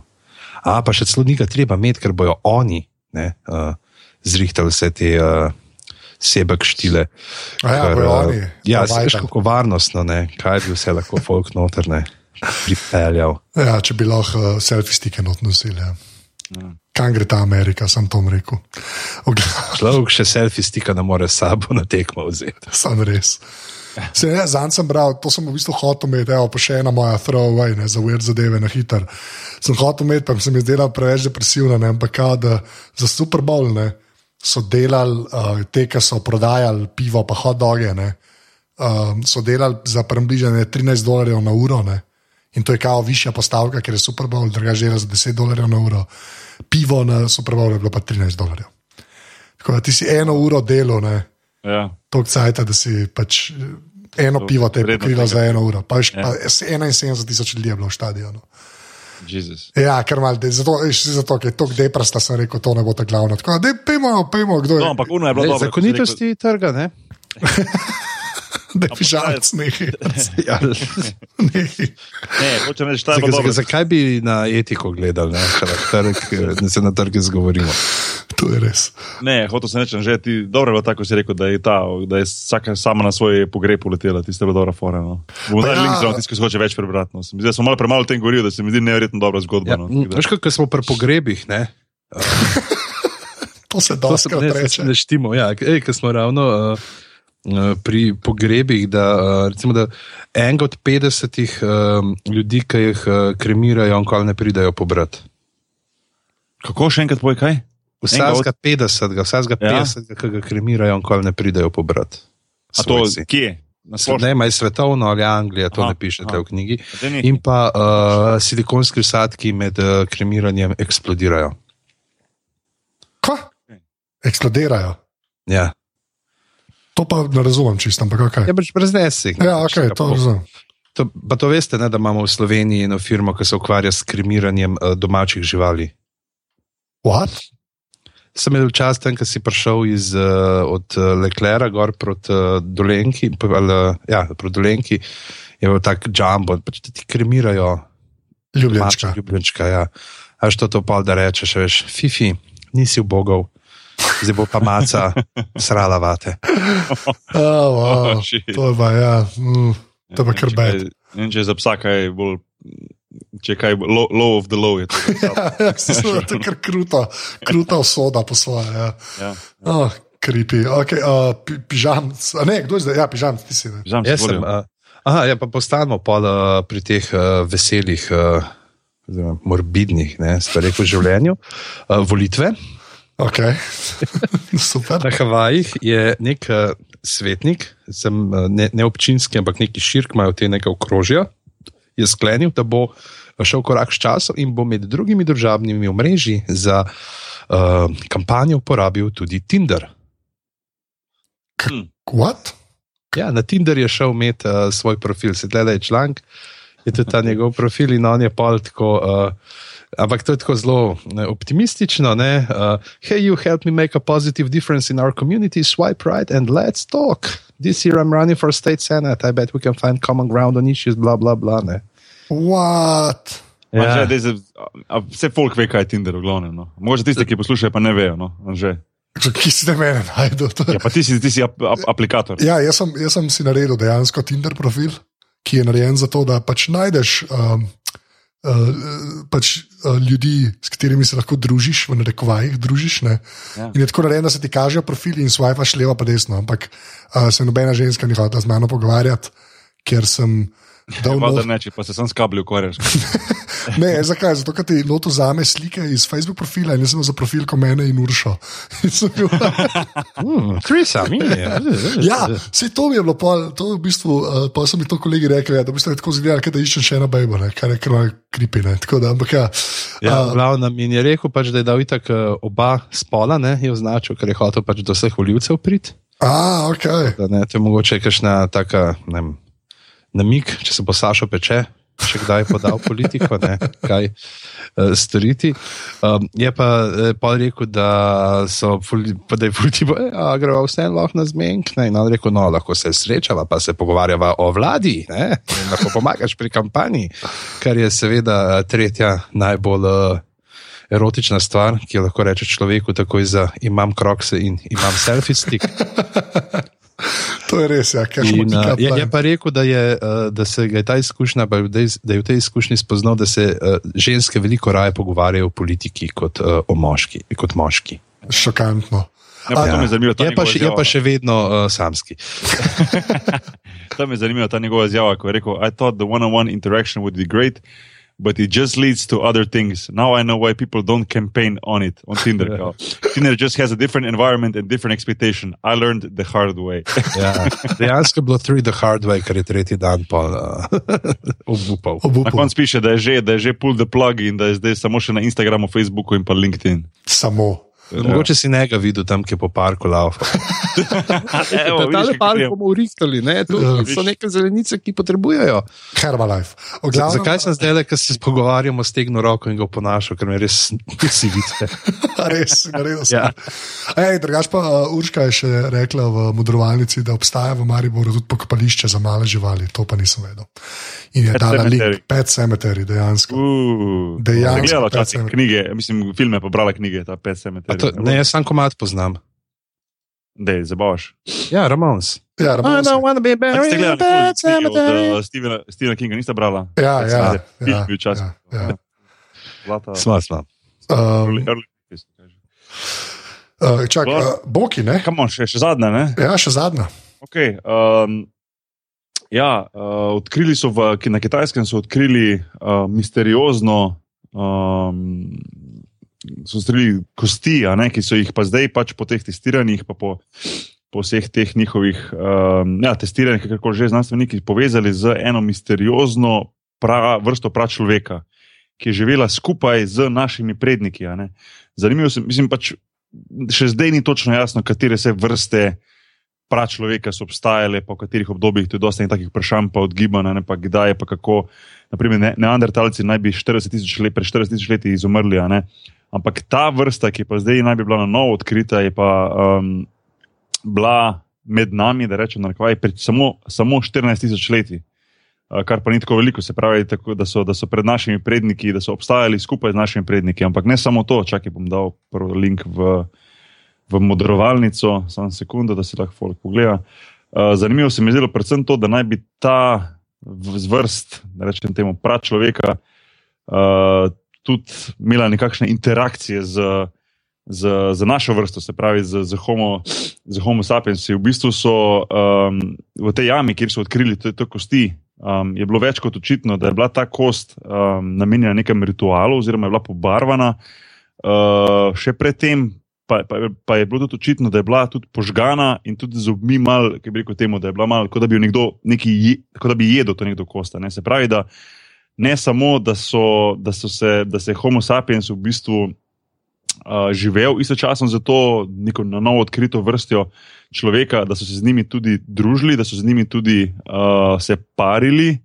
S3: A pa še celo njega treba imeti, ker bojo oni ne, uh, zrihtali vse te. Uh, Sebek štile.
S2: A ja, bojo
S3: uh,
S2: oni,
S3: Ja, veš, kako varnostno, ne? kaj bi vse lahko folk noter ne pripeljal.
S2: Ja, če bi lahko uh, selfie stike not nosili. Ja. Kam gre ta Amerika, sem to rekel.
S3: Človek še selfie stika ne more s sabo na tekmo vzeti.
S2: Sam res. Se ne, zanj sem bral, to sem v bistvu hotel imeti, evo, pa še ena moja throwaway, ne, za weird zadeve na hiter. Sem hotel imeti, pa se mi zdela preveč depresivna, ne, ampak kao, da za Super Bowl ne, so delali uh, te, ki so prodajali pivo, pa hot doge, ne, um, so delali za približanje 13 dolarjev na uro. Ne. In to je kao višja postavka, ker je Super Bowl, drugače že za 10 dolarjev na uro. Pivo na Super Bowlu je bilo pa 13 dolarjev. Tako da ti si eno uro delo, ne,
S1: Ja.
S2: toliko cajt, da si pač eh, eno
S1: To
S2: pivo te je pokrilo za eno uro. Pa,
S1: Ja.
S2: pa 71 tisoč ljudi je bilo v stadionu.
S1: Jezus.
S2: Ja, ker mal, de, zato, zato, ker je to deprasta, sem rekel, to ne bo ta glavna. Tako da, pejmo, pejmo, kdo je.
S1: No, ampak uno je bilo dobro.
S3: zakonitosti trga, ne?
S2: da je pižalec, nekaj.
S3: Ja,
S2: nekaj.
S1: Ne, hočem reči, ta je
S3: zakaj,
S1: bilo
S3: zakaj,
S1: dobro.
S3: bi na etiko gledali, ne? Trg, da se na trgu zgovorimo?
S2: To je res.
S1: Ne, hotel sem reči, že ti dobro je bilo tako, si rekel, da je ta, da je vsaka sama na svoj pogreb uletela, tiste je bilo dobro fora. No. Bom dal
S2: ja.
S1: link za tisto, ki se hoče več prebrati. No. Se mi zdi, da smo malo premalo o tem govorili, da se mi zdi neverjetno dobra zgodba.
S3: Ja,
S1: no. da-
S3: veš, kako smo pri pogrebih, ne?
S2: To se
S3: se
S2: reče.
S3: ne štimo. Ja, ko smo ravno uh, pri pogrebih, da, uh, recimo, da enega od 50 uh, ljudi, ki jih uh, kremirajo, nikoli ne pridajo pobrati.
S1: Kako še enkrat poj kaj?
S3: Vsakega 50, vsakega
S1: Ja.
S3: 50, ki ga kremirajo, nikoli ne pridajo pobrati.
S1: A to
S3: Svojci.
S1: kje? Na splošno.
S3: Ne, maj svetovno ali Anglija, to
S1: Aha,
S3: ne pišete
S1: aha.
S3: v knjigi. In pa uh, silikonski vsadki med uh, kremiranjem eksplodirajo.
S2: Ko? Eksplodirajo.
S3: Ja,
S2: To pa ne razumem čisto, ampak kaj.
S3: ja pač brez nesih.
S2: Ja, ok, to razumem.
S3: To, pa to veste, ne, da imamo v Sloveniji eno firmo, ki se ukvarja s kremiranjem uh, domačih živali.
S2: What?
S3: Sem imel čas tam, ko si prišel iz, uh, od uh, Leklera gor proti uh, Dolenki, ali, ja, proti Dolenki, je bil tak jumbo, pač da ti kremirajo
S2: Ljubljenčka.
S3: ljubljenčka. Ja. A što to pa da rečeš, veš, Fifi, nisi ubogov, zdaj bo pa maca srala vate.
S2: Oh, wow.
S1: Oh, shit.
S2: to je pa, ja. Mm, to je pa kar bed.
S1: če je za psa kaj bolj. Če je kaj low, low of the low, je to.
S2: Ja, to je kar kruta, kruta usoda po svoje. Ja.
S1: Ja.
S2: Oh, Kripi, okay, uh, pi, pižam, a ne, kdo je zdaj? Ja, pižam, ti si. Ne.
S1: Se
S3: Jaz sem, uh, aha, ja, pa postanemo pa uh, pri teh uh, veselih, uh, oziroma morbidnih ne, stvareh v življenju. Uh, volitve
S2: Okay. Super.
S3: na Havajih je nek uh, svetnik, sem, uh, ne, ne občinski, ampak neki širk, imajo te nekaj okrožja. Je sklenil, da bo šel korak s časom in bo med drugimi državnimi omrežji za uh, kampanjo uporabil tudi Tinder.
S2: What?
S3: Ja, na Tinder je šel imeti uh, svoj profil, sedaj le je članek, je tudi ta njegov profil in on je pol tako. Uh, Ampak to je tako zelo ne, optimistično. Ne? Uh, hey, you help me make a positive difference in our community, swipe right and let's talk. this year I'm running for state senate, I bet we can find common ground on issues, bla bla bla. Ne.
S2: What?
S1: Ja.
S3: Ja.
S1: Že, zdaj, a, vse folk ve, kaj je Tinder, v glavnem. No. Mogoče tisti, ki poslušajo, pa ne vejo. No. Anže.
S2: Ki si te mene najdel? to
S1: Ja, pa ti si, ti si ap, ap, aplikator.
S2: Ja, jaz sem, jaz sem si naredil dejansko Tinder profil, ki je narejen zato, da pač najdeš um, uh, pač, uh, ljudi, s katerimi se lahko družiš, v narekovajih družiš. Ne?
S1: Ja.
S2: In je tako narejen, da se ti kažejo profili in swipaš levo pa desno. Ampak uh, se nobena ženska ni hotela z mano pogovarjati, ker sem. dal
S1: Pa,
S2: not-
S1: da ne, če pa se sam s kabli ukvarjaš.
S2: Ne, zakaj? Zato, ker ti noto vzame slike iz Facebook profila in jaz sem imel za profil, ko mene in Uršo. Bil-
S3: Hmm, Trisam,
S2: ja, vse to mi je bilo, pol, to je v bistvu, uh, pa so mi to kolegi rekli, ja, da bi se tako zgledali, da iščem še eno bejbo, ne, kar je kraj kripi. Ne, tako da, ampak ja.
S3: Ja,
S2: a,
S3: glavno mi je rekel, pač, da je dal itak eh, oba spola, ne, je označil, ker je hotel pač do vseh voljivcev priti.
S2: a, ok.
S3: Da, ne, to je mogoče kakšna taka ne vem, namik, če se bo Sašo peče, če kdaj podal politiko, ne, kaj uh, storiti. Um, je pa eh, pa rekel, da, so, ful- pa da je politiko, a greva vse lahko na zmenk. Ne, in on rekel, no, lahko se srečava, pa se pogovarjava o vladi, ne, in lahko pomagaš pri kampanji, kar je seveda eh, tretja najbolj. Uh, Erotična stvar, ki jo lahko reče človeku, takoj za imam krokse in imam selfie stick.
S2: To je res, ja, kaj še
S3: In, uh, je, je pa rekel, da, je, uh, da se je ta izkušnja, je da je v tej izkušnji spoznal, da se uh, ženske veliko raje pogovarjajo o politiki kot, o moški, kot moški.
S2: Šokantno.
S1: Ja, pa to me zanima, ta
S3: Je pa,
S1: njegova
S3: še, je
S1: izjava.
S3: pa še vedno uh, samski.
S1: Tam je zanimiva ta njegova izjava, ko je rekel: I thought the one-on-one interaction would be great, but it just leads to other things. Now I know why people don't campaign on it, on Tinder. kao. Tinder just has a different environment and different expectation. I learned the hard way.
S3: Ja. Dejansko je bilo three the hard way, ker je tretji dan pa uh, obupal.
S1: Na
S2: Obupal.
S1: koncu piše, da je že, da je že pull the plug in da je zdaj samo še na Instagramu, Facebooku in pa LinkedIn.
S2: Samo.
S3: Mogoče si njega videl tam, ki je po parku laufa. Ta
S1: vidiš,
S3: park bomo urihtali, ne? Tu
S2: Ja.
S3: so neke zelenice, ki potrebujejo.
S2: Herbalife. Glavnem-
S3: zakaj sem zdaj le, ker se pogovarjamo, stegno roko in ga ponašam, ker me res nisi videl.
S2: Res, sem.
S3: Ja.
S2: Ej, drugač pa uh, Urška je še rekla v modrovalnici, da obstaja v Mariboru tudi pokopališče za male živali. To pa nisem vedel. In je
S1: Pet
S2: dala
S1: cemetery.
S2: link, pet cemeterij, dejansko.
S1: Uh,
S2: Dejansko,
S1: Gledala včasih knjige, mislim, filme pa brala knjige, ta pet cemeterij.
S3: To, ne, jaz sam komat poznam.
S1: Dej, zabavaš.
S3: Ja, Ramones.
S2: Ja,
S3: I
S2: Ramones.
S3: don't wanna be
S1: A
S3: buried
S1: ste
S3: in bad
S1: knjige
S3: cemetery.
S1: od uh, Stephena, Stephena Kinga, niste brala?
S2: Ja, ja, ja,
S1: Film bil čas.
S2: ja, ja.
S1: Zlata.
S3: Sva, sva.
S2: Um,
S1: Early- early 50s, kaže.
S2: uh, čak, uh, Boki, ne?
S1: Kam on še, še zadnja, ne?
S2: Ja, še zadnja.
S1: Okay, um, ja, uh, odkrili so v, ki- na kitajskem so odkrili uh, misteriozno. Um, so strili kosti, ne, ki so jih pa zdaj pač po teh testiranjih, pa po, po vseh teh njihovih um, ja, testiranjih, kako že znanstveniki povezali z eno misteriozno pra, vrsto pračloveka, ki je živela skupaj z našimi predniki. Zanimivo se, mislim pač, še zdaj ni točno jasno, katere vse vrste pračloveka so obstajale, po katerih obdobjih, je dosta nekih vprašanj, pa odgibana, ne pa kdaj, pa kako. Naprimer, ne, neandertalci naj bi 40 tisoč let, pred 40 tisoč leti izumrli, a ne. Ampak ta vrsta, ki pa zdaj naj bi bila na novo odkrita, je pa um, bila med nami, da rečem, na rekvaj, pred samo, samo 14 tisoč leti. Uh, Kar pa ni tako veliko, se pravi, tako, da, so, da so pred našimi predniki, da so obstajali skupaj z našimi predniki. Ampak ne samo to, čakaj, bom dal prvi link v, v modrovalnico, samo sekundo, da si lahko folk pogleda. Uh, zanimivo se mi je zdelo predvsem to, da naj bi ta v- zvrst, da rečem temu, pračloveka, uh, tudi imela nekakšne interakcije z, z, z našo vrsto, se pravi z, z, homo, z homo sapiensi. V bistvu so um, v tej jami, kjer so odkrili te, te kosti, um, je bilo več kot očitno, da je bila ta kost um, namenjena nekemu ritualu, oziroma je bila pobarvana. Uh, še predtem pa, pa, pa je bilo tudi očitno, da je bila tudi požgana in tudi z obmi mal, ki bi rekel temu, da je bila mal, kot da bi jo nekdo neki, kot da bi jedel to nekdo kosta. Ne? Se pravi, da ne samo, da, so, da, so se, da se Homo sapiens v bistvu uh, živel istočasno z to neko na novo odkrito vrstjo človeka, da so se z njimi tudi družili, da so z njimi tudi uh, se parili,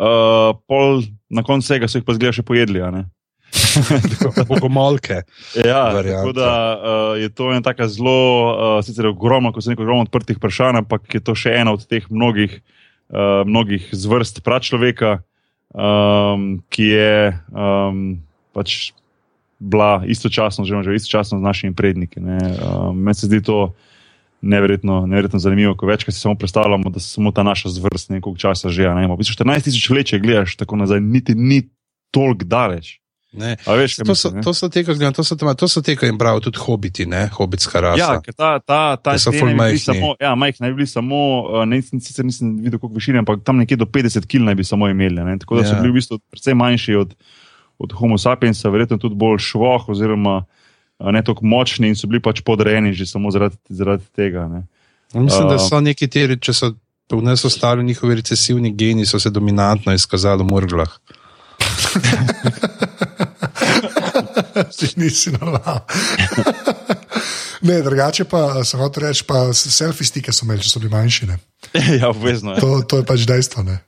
S1: uh, pol na koncu vsega so jih pa zgleda še pojedli.
S3: Bogomolke.
S1: Ja, tako da uh, je to ena tako zelo, uh, sicer ogromno, kot se neko ogromno odprtih vprašanj, ampak je to še ena od teh mnogih, uh, mnogih zvrst pračloveka, um, ki je um, pač bila istočasno, že, že istočasno z našimi predniki. Um, Meni se zdi to neverjetno, neverjetno zanimivo, ko večkrat si samo predstavljamo, da samo ta naša zvrst nekaj časa že. Ne, v bistvu 14 tisoč let, če gledaš tako nazaj, niti ni toliko daleč. Veš,
S3: To so,
S1: mislim,
S3: to so te, ki gledam, to so, tam- to so te, ki jim pravijo tudi hobiti, ne? hobitska rasa.
S1: Ja, ta, ta, ta
S3: so
S1: te
S3: ful
S1: naj bi bili
S3: majhni.
S1: Samo, ja, majhni naj bi bili samo, uh, ne, sicer nisem videl, koliko višine, ampak tam nekje do 50 kg naj bi samo imeli. Ne? Tako da so
S3: Ja.
S1: bili v bistvu precej manjši od, od Homo sapiensa, verjetno tudi bolj švoh, oziroma uh, ne tako močni in so bili pač podrejeni že samo zaradi, zaradi tega. Ne?
S3: Mislim, da
S1: Uh,
S3: so neki teri, če so v nas ostali njihovi recesivni geni, so se dominantno izkazali v murglah.
S2: Ti nisi normalen. Ne, drugače pa se hoče reči, pa selfie stike so imeli, če so bili manjši. Ne.
S1: ja, obvezno. Ja.
S2: To, to je pač dejstvo. Ne.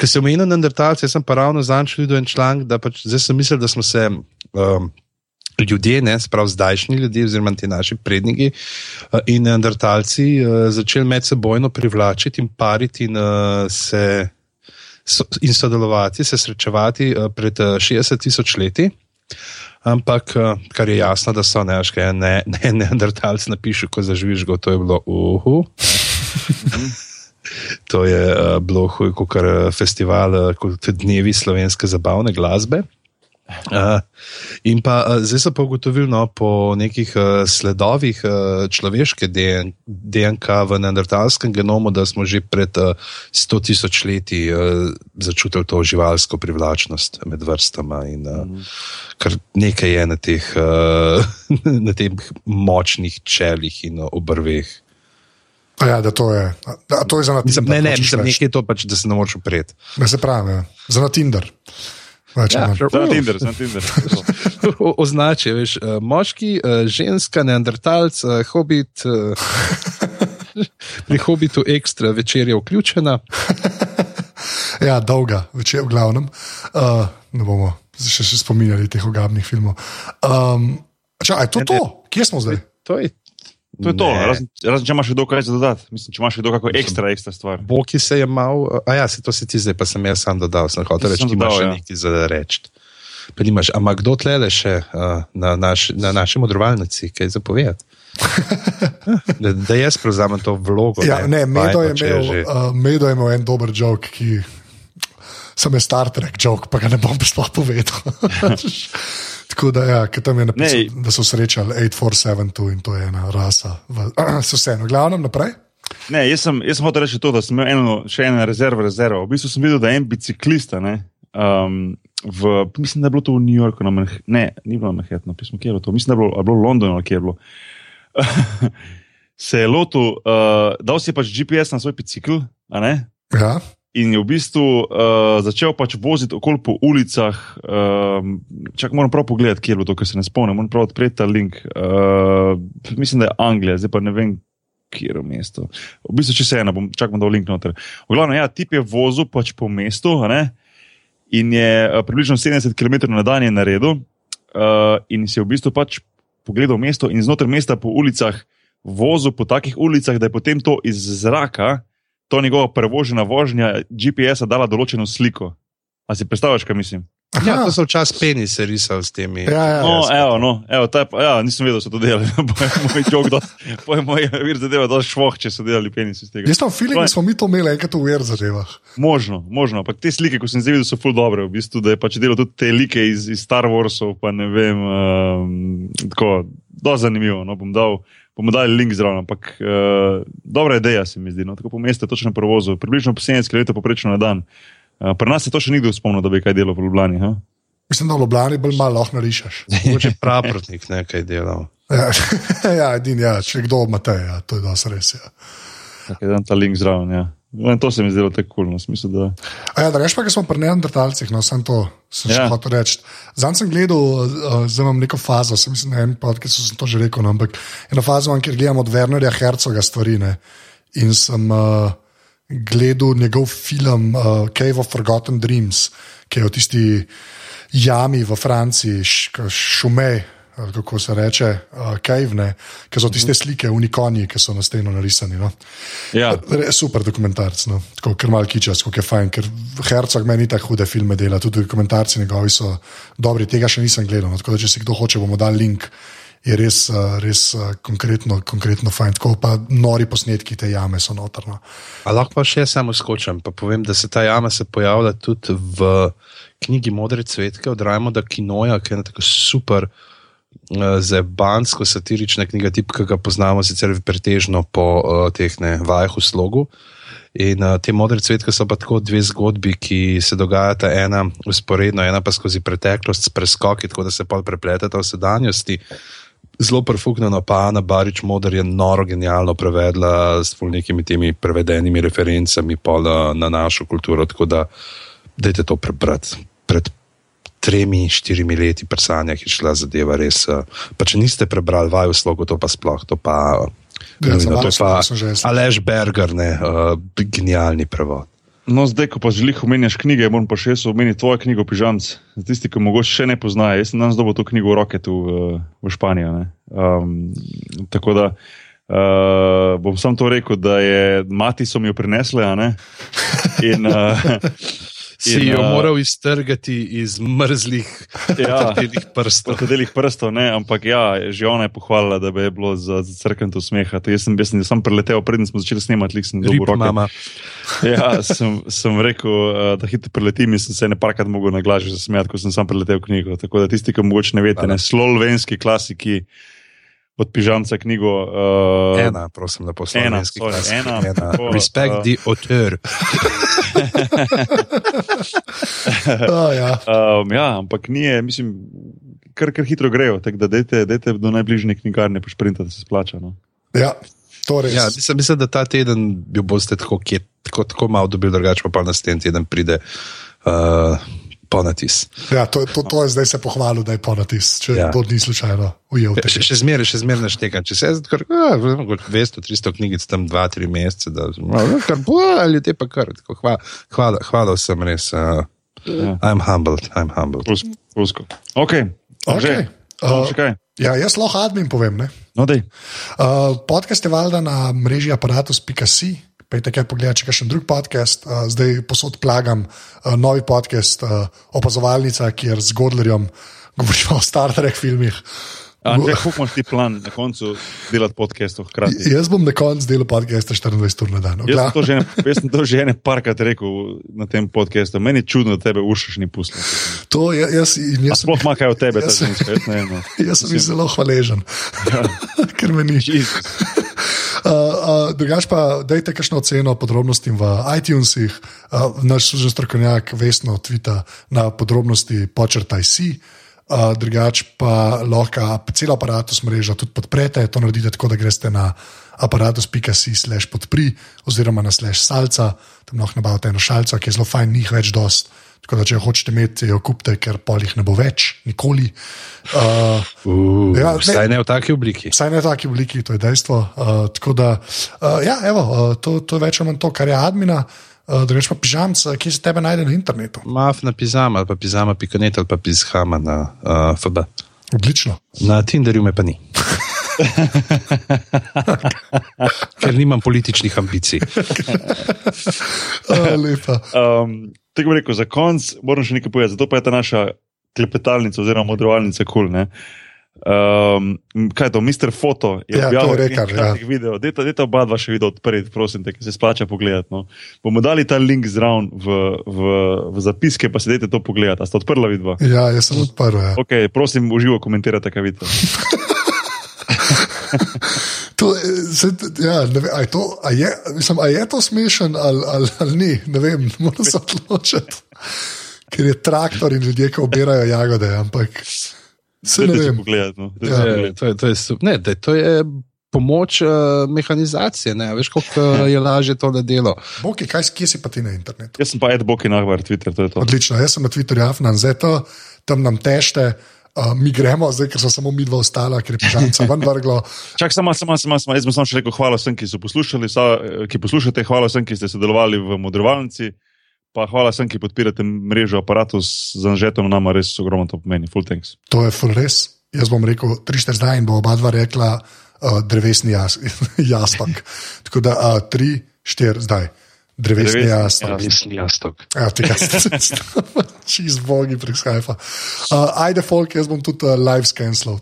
S3: Ker se omenil na Neandertalce, jaz sem pa ravno zančil en članek, da pač zdaj sem mislil, da smo se. Um, Ljudje, ne, sprav zdajšnji ljudje, oziroma ti naši predniki uh, in neandertalci, uh, začeli med sebojno privlačiti in pariti in, uh, se, in sodelovati, se srečevati pred uh, 60 tisoč leti. Ampak, uh, kar je jasno, da so ne, kaj je ne, ne, neandertalci napišu, ko zaživiš go, to je bilo uhu. To je uh, bilo huj, kot festival, uh, kot dnevi slovenske zabavne glasbe. Uh, in pa uh, zdaj so pa ugotovili no, po nekih uh, sledovih uh, človeške DN DNK v neandertalskem genomu, da smo že pred uh, 100 tisoč leti uh, začutili to živalsko privlačnost med vrstama. In, uh, mm. Kar nekaj je na teh, uh, na teh močnih čelih in obrveh.
S2: A Ja, da to je, da, to je za na
S3: Mislim,
S2: Tinder.
S3: ne, ne,
S2: hočeš
S3: mislim, nekaj je to pač, da se ne moreš upreti.
S2: Ne, se pravi, ja. za na Tinder. Pač,
S3: Ja.
S1: Za Tinder, za Tinder.
S3: O- označje, veš, eh, moški, eh, ženska, neandertalc, eh, hobit. Pri hobitu ekstra večer je vključena.
S2: ja, dolga, večer v glavnem. Uh, ne bomo še, še spominjali teh ogabnih filmov. Um, ča, a je to to? Kje smo zdaj?
S3: To je,
S1: To je to,
S3: Ne.
S1: razen, razen če imaš še kdo kaj za dodati. Mislim, če imaš še kdo kako ekstra, ekstra stvar.
S3: Boki se je mal, a ja, se to si ti zdaj, pa sem jaz sam dodal, sem hotel reči, ti imaš
S1: ja.
S3: nekaj za reči. Pa nimaš, ampak kdo tlele še uh, na, naš, na naši modrovalnici, kaj zapovedati? da, da jaz prevzamem to vlogo.
S2: Ja, ne, Medo je, imel,
S3: že-
S2: uh, Medo je imel en dober jok, ki sem je Star Trek jok, pa ga ne bom sploh povedal. Tako da, ja, tam je napisal,
S1: Ne.
S2: da so srečali 8472 in to je ena rasa. So vseeno, glavnem naprej.
S1: Ne, jaz sem, jaz sem hotel reči to, da sem imel eno, še eno rezervo, rezervo. V bistvu sem videl, da je en biciklista, ne, um, v, mislim, da je bilo to v New Yorku, na Manh ne, ni bilo na Manhattnu, pismo, kje je bilo to, mislim, da je bilo, bilo v Londonu, ali kje je bilo. Se je lotil, uh, dal si je pač GPS na svoj bicikl?
S2: Ja.
S1: In je v bistvu uh, začel pač voziti okoli po ulicah. Um, čak moram prav pogledati, kje je bilo to, ker se ne spomnim. Moram prav odpreti ta link. Uh, mislim, da je Anglija, zdaj pa ne vem, kje je mesto. V bistvu, če se ena, bom čakal, da bo link noter. V glavnem, ja, tip je vozil pač po mestu in je uh, približno 70 km na dan je naredil. Uh, in si je v bistvu pač pogledal mesto in znotraj mesta po ulicah vozil po takih ulicah, da je potem to iz zraka to njegova prevožena vožnja GPS-a dala določeno sliko. A si predstavljaš, kaj mislim?
S3: Ja, to so včasih penise risali s temi.
S2: Ja, ja.
S1: No, evo, no, evo, ta, ja, nisem vedel, da so to delali. Moj jok, da je moj vir zadeva, da je švoh, če so delali penis iz tega.
S2: Jaz sem feeling, da smo mi to imeli enkrat v UR zadevah.
S1: Možno, možno, ampak te slike, ko sem zdaj videl, so ful dobre, v bistvu, da je pač delal tudi te like iz, iz Star Warsov, pa ne vem, um, tako, dosti zanimivo, no, bom dal. Bomo dali link zraven, ampak uh, dobra ideja se mi zdi. No, tako po mestu, je točno na prevozu, približno po 70 km poprečno na dan. Uh, pri nas se to še nikdo spomnil, da bi kaj delal v Ljubljani. Ha?
S2: Mislim, da v Ljubljani bolj malo lahko narišeš.
S3: Mogoče praprotnik nekaj delal.
S2: Ja, ja, edin, ja, če kdo omate, ja, to je dosti res. Ja.
S1: Tako da dam ta link zraven. Ja. No, in to se mi zdelo tako kulno, v smislu, da.
S2: A ja, da rečemo, da smo pri neandertalcih, no, sem to sem ja. Hotel reči. Zdaj sem gledal, uh, zdaj imam neko fazo, sem mislim, na enem podkastu sem to že rekel, no, ampak eno fazo imam, kjer gledam od Wernerja Hercoga stvari. Ne, in sem uh, gledal njegov film uh, Cave of Forgotten Dreams, ki je o tisti jami v Franciji, šumej. Kako se reče, uh, kajvne, ki so tiste slike, unikonji, ki so na steno narisani. No.
S1: Ja.
S2: Re, super dokumentarc, no. tako ker mal kičas, kako je fajn, ker Hercog meni tako hude filme dela, tudi dokumentarci njegovi so dobri, tega še nisem gledal. No. Tako da, če si kdo hoče, bomo dali link, je res, uh, res uh, konkretno, konkretno fajn. Tako pa nori posnetki te jame so notrno.
S3: Lahko pa še samo skočim, pa povem, da se ta jama se pojavlja tudi v knjigi Modre cvetke od Rajmoda Kinoja, ki je tako super. Zebansko satirična knjiga, tip, ki ga poznamo sicer pretežno po uh, teh ne, vajah v slogu. In uh, te modre cvetke so pa tako dve zgodbi, ki se dogajata ena usporedno, ena pa skozi preteklost s preskoki, tako da se pa prepletata v sedanjosti. Zelo perfuknjeno, pa Ana Barič Moder je noro genialno prevedla s nekimi temi prevedenimi referencami na našo kulturo, tako da dajte to prebrati. Pred tremi, štirimi leti prsanja je šla zadeva res. Pa če niste prebrali vaju slogo, to pa sploh, to pa.
S2: Ja,
S3: nujno, to je pa Alež Berger, ne, uh, genialni prevod.
S1: No, zdaj, ko pa želiš omenjati knjige, moram pa še omeniti tvojo knjigo Pižamc. Za tisti, ki mogoče še ne poznajo, jaz sem danes dobil to knjigo v roke tu v, v Španiji. Um, tako da uh, bom sam to rekel, da je mati so mi jo prinesle. In, uh,
S3: Si jo uh, moral iztrgati iz mrzlih ja, prstov.
S1: Delih prstov ne, ampak ja, že ona je pohvalila, da bi bilo za, za crkven to smeha. To jaz sem, jaz sem sam preletel, predtem smo začeli snemati, lik sem dobil roke. Ja, sem, sem rekel, uh, da hitro preletim in sem se ne parkrat mogel naglažiti zasmejati, ko sem sam preletel knjigo. Tako da tisti, ki mogoče ne veste, ne, slovenski klasiki od pižamca knjigo.
S3: Uh, ena, prosim, da poslušate.
S1: Ena, sorry, ena.
S3: ena. Respect uh, the author.
S2: oh, ja.
S1: Um, ja, ampak ni, mislim, kar, kar hitro grejo. Tako da dejte, dejte do najbližje knjigarne, pa šprinta, da se splača. No.
S2: Ja.
S3: Ja, mislim, mislim, da ta teden bi boste tako, tako, tako malo dobili, drugače pa na sten teden pride. Uh, Ponatis.
S2: Ja, to, to, to je zdaj se pohvalil, da je ponatis, če ja. to ni slučajno ujel.
S3: Ja, še, še zmeraj, še zmeraj naštekam. Če se jaz kar 200-300 knjigic tam 2-3 mesece, da no, kar bo, ali te pa kar. Hvala, hvala, hvala vsem res. Uh, ja. I'm humbled, I'm humbled.
S1: Rusko. Ok,
S2: okay. Uh, ja, jaz lahko admin povem.
S1: No, uh,
S2: podcast je valjda na mreži aparatus.com. Pejte kaj pogledati, če še drug podcast. Uh, zdaj posod plagam uh, novi podcast uh, Opazovalnica, kjer z Godlerjem govorimo o Star Trek filmih.
S1: Če imaš ti plan na koncu delati podcastov hkrati?
S2: Jaz bom na koncu delal podcast 24 ur na dan.
S1: Jaz sem to že, jaz sem to že ene parkrat rekel na tem podkastu. Meni je čudno, da tebe ušaš ni pustil.
S2: To je, jaz, jaz
S1: sploh ima kaj od tebe, jaz, ta ženska. Jaz, ne, no.
S2: jaz sem jim zelo hvaležen, ja. ker me ni. Uh, uh, drugač pa, dajte kakšno oceno podrobnostim v iTunesih, uh, naš služen strokovnjak Vesno tvita na podrobnosti počrtaj si. Uh, drugač pa lahko cel aparatus mreža tudi podprete. To naredite tako, da greste na aparatus.si/slash podpri oziroma na slash salca, tam lahko nabavite eno šalco, ki je zelo fajn, njih več dost. Tako da, če hočete imeti, jo kupite, ker polih ne bo več, nikoli.
S3: Uh, uh, ja, ne, vsaj ne v taki obliki.
S2: Vsaj ne v taki obliki, to je dejstvo. Uh, tako da, uh, ja, evo, uh, to, to je več ali manj to, kar je admina. Uh, Drugič pa pižamc, ki se tebe najde na internetu.
S3: Maf na pižama, ali pa pižama, pikanet ali pa pižama na uh, FB.
S2: Odlično.
S3: Na Tinderju me pa ni. Ker nimam političnih ambicij.
S2: um,
S1: Tako rekel, za konec moram še nekaj povedati, zato pa je ta naša klepetalnica oziroma modrovalnica kul. Cool, um, kaj je to, Mister Foto?
S2: Je ja, to je rekel. Ja.
S1: Video. Deta, deta oba dva še video odpreti, prosim, te, ki se splača pogledati. No. Bomo dali ta link zraven v, v, v zapiske, pa se dajte to pogledati. A ste odprla vidva?
S2: Ja, jaz sem odprla. Ja.
S1: Okay, prosim, uživo komentirajte, kaj vidite.
S2: To, se, ja, ne vem, a, je to, a, je, mislim, a je to smešen ali, ali, ali ni, ne vem, moram se odločiti. Ker je traktor in ljudje, ki obirajo jagode, ampak se ne vem.
S1: Pogled, no.
S3: ja. je, to, je, to, je, ne, da, to je pomoč uh, mehanizacije, ne veš, kako uh, je lažje to delo.
S2: Boki, kaj, kje si pa ti na internetu?
S1: Jaz sem pa Ed Boki na Twitter, to je to.
S2: Odlično, jaz sem na Twitterju, Afnan, zeto, tam nam tešte. Uh, mi gremo, zdaj, ker so samo mi dva ostala, ker je pižamca ven vrglo.
S1: Čak, samo, samo, samo, samo, jaz bom samo še rekel hvala vsem, ki so poslušali, sa, ki poslušate, hvala vsem, ki ste sodelovali v modrovalnici. Pa hvala vsem, ki podpirate mrežo aparatus z Anžetom, nama res ogromno to pomeni. Full thanks.
S2: To je full res. Jaz bom rekel 3-4 zdaj in bo oba dva rekla uh, drevesni jas, jastok. Tako da 3-4 zdaj. Drevesni jastok.
S4: Drevesni jastok.
S2: Ja, tega ste čez bogi prek Skype. Uh, ajde, folk, jaz bom tudi uh, live scanslal.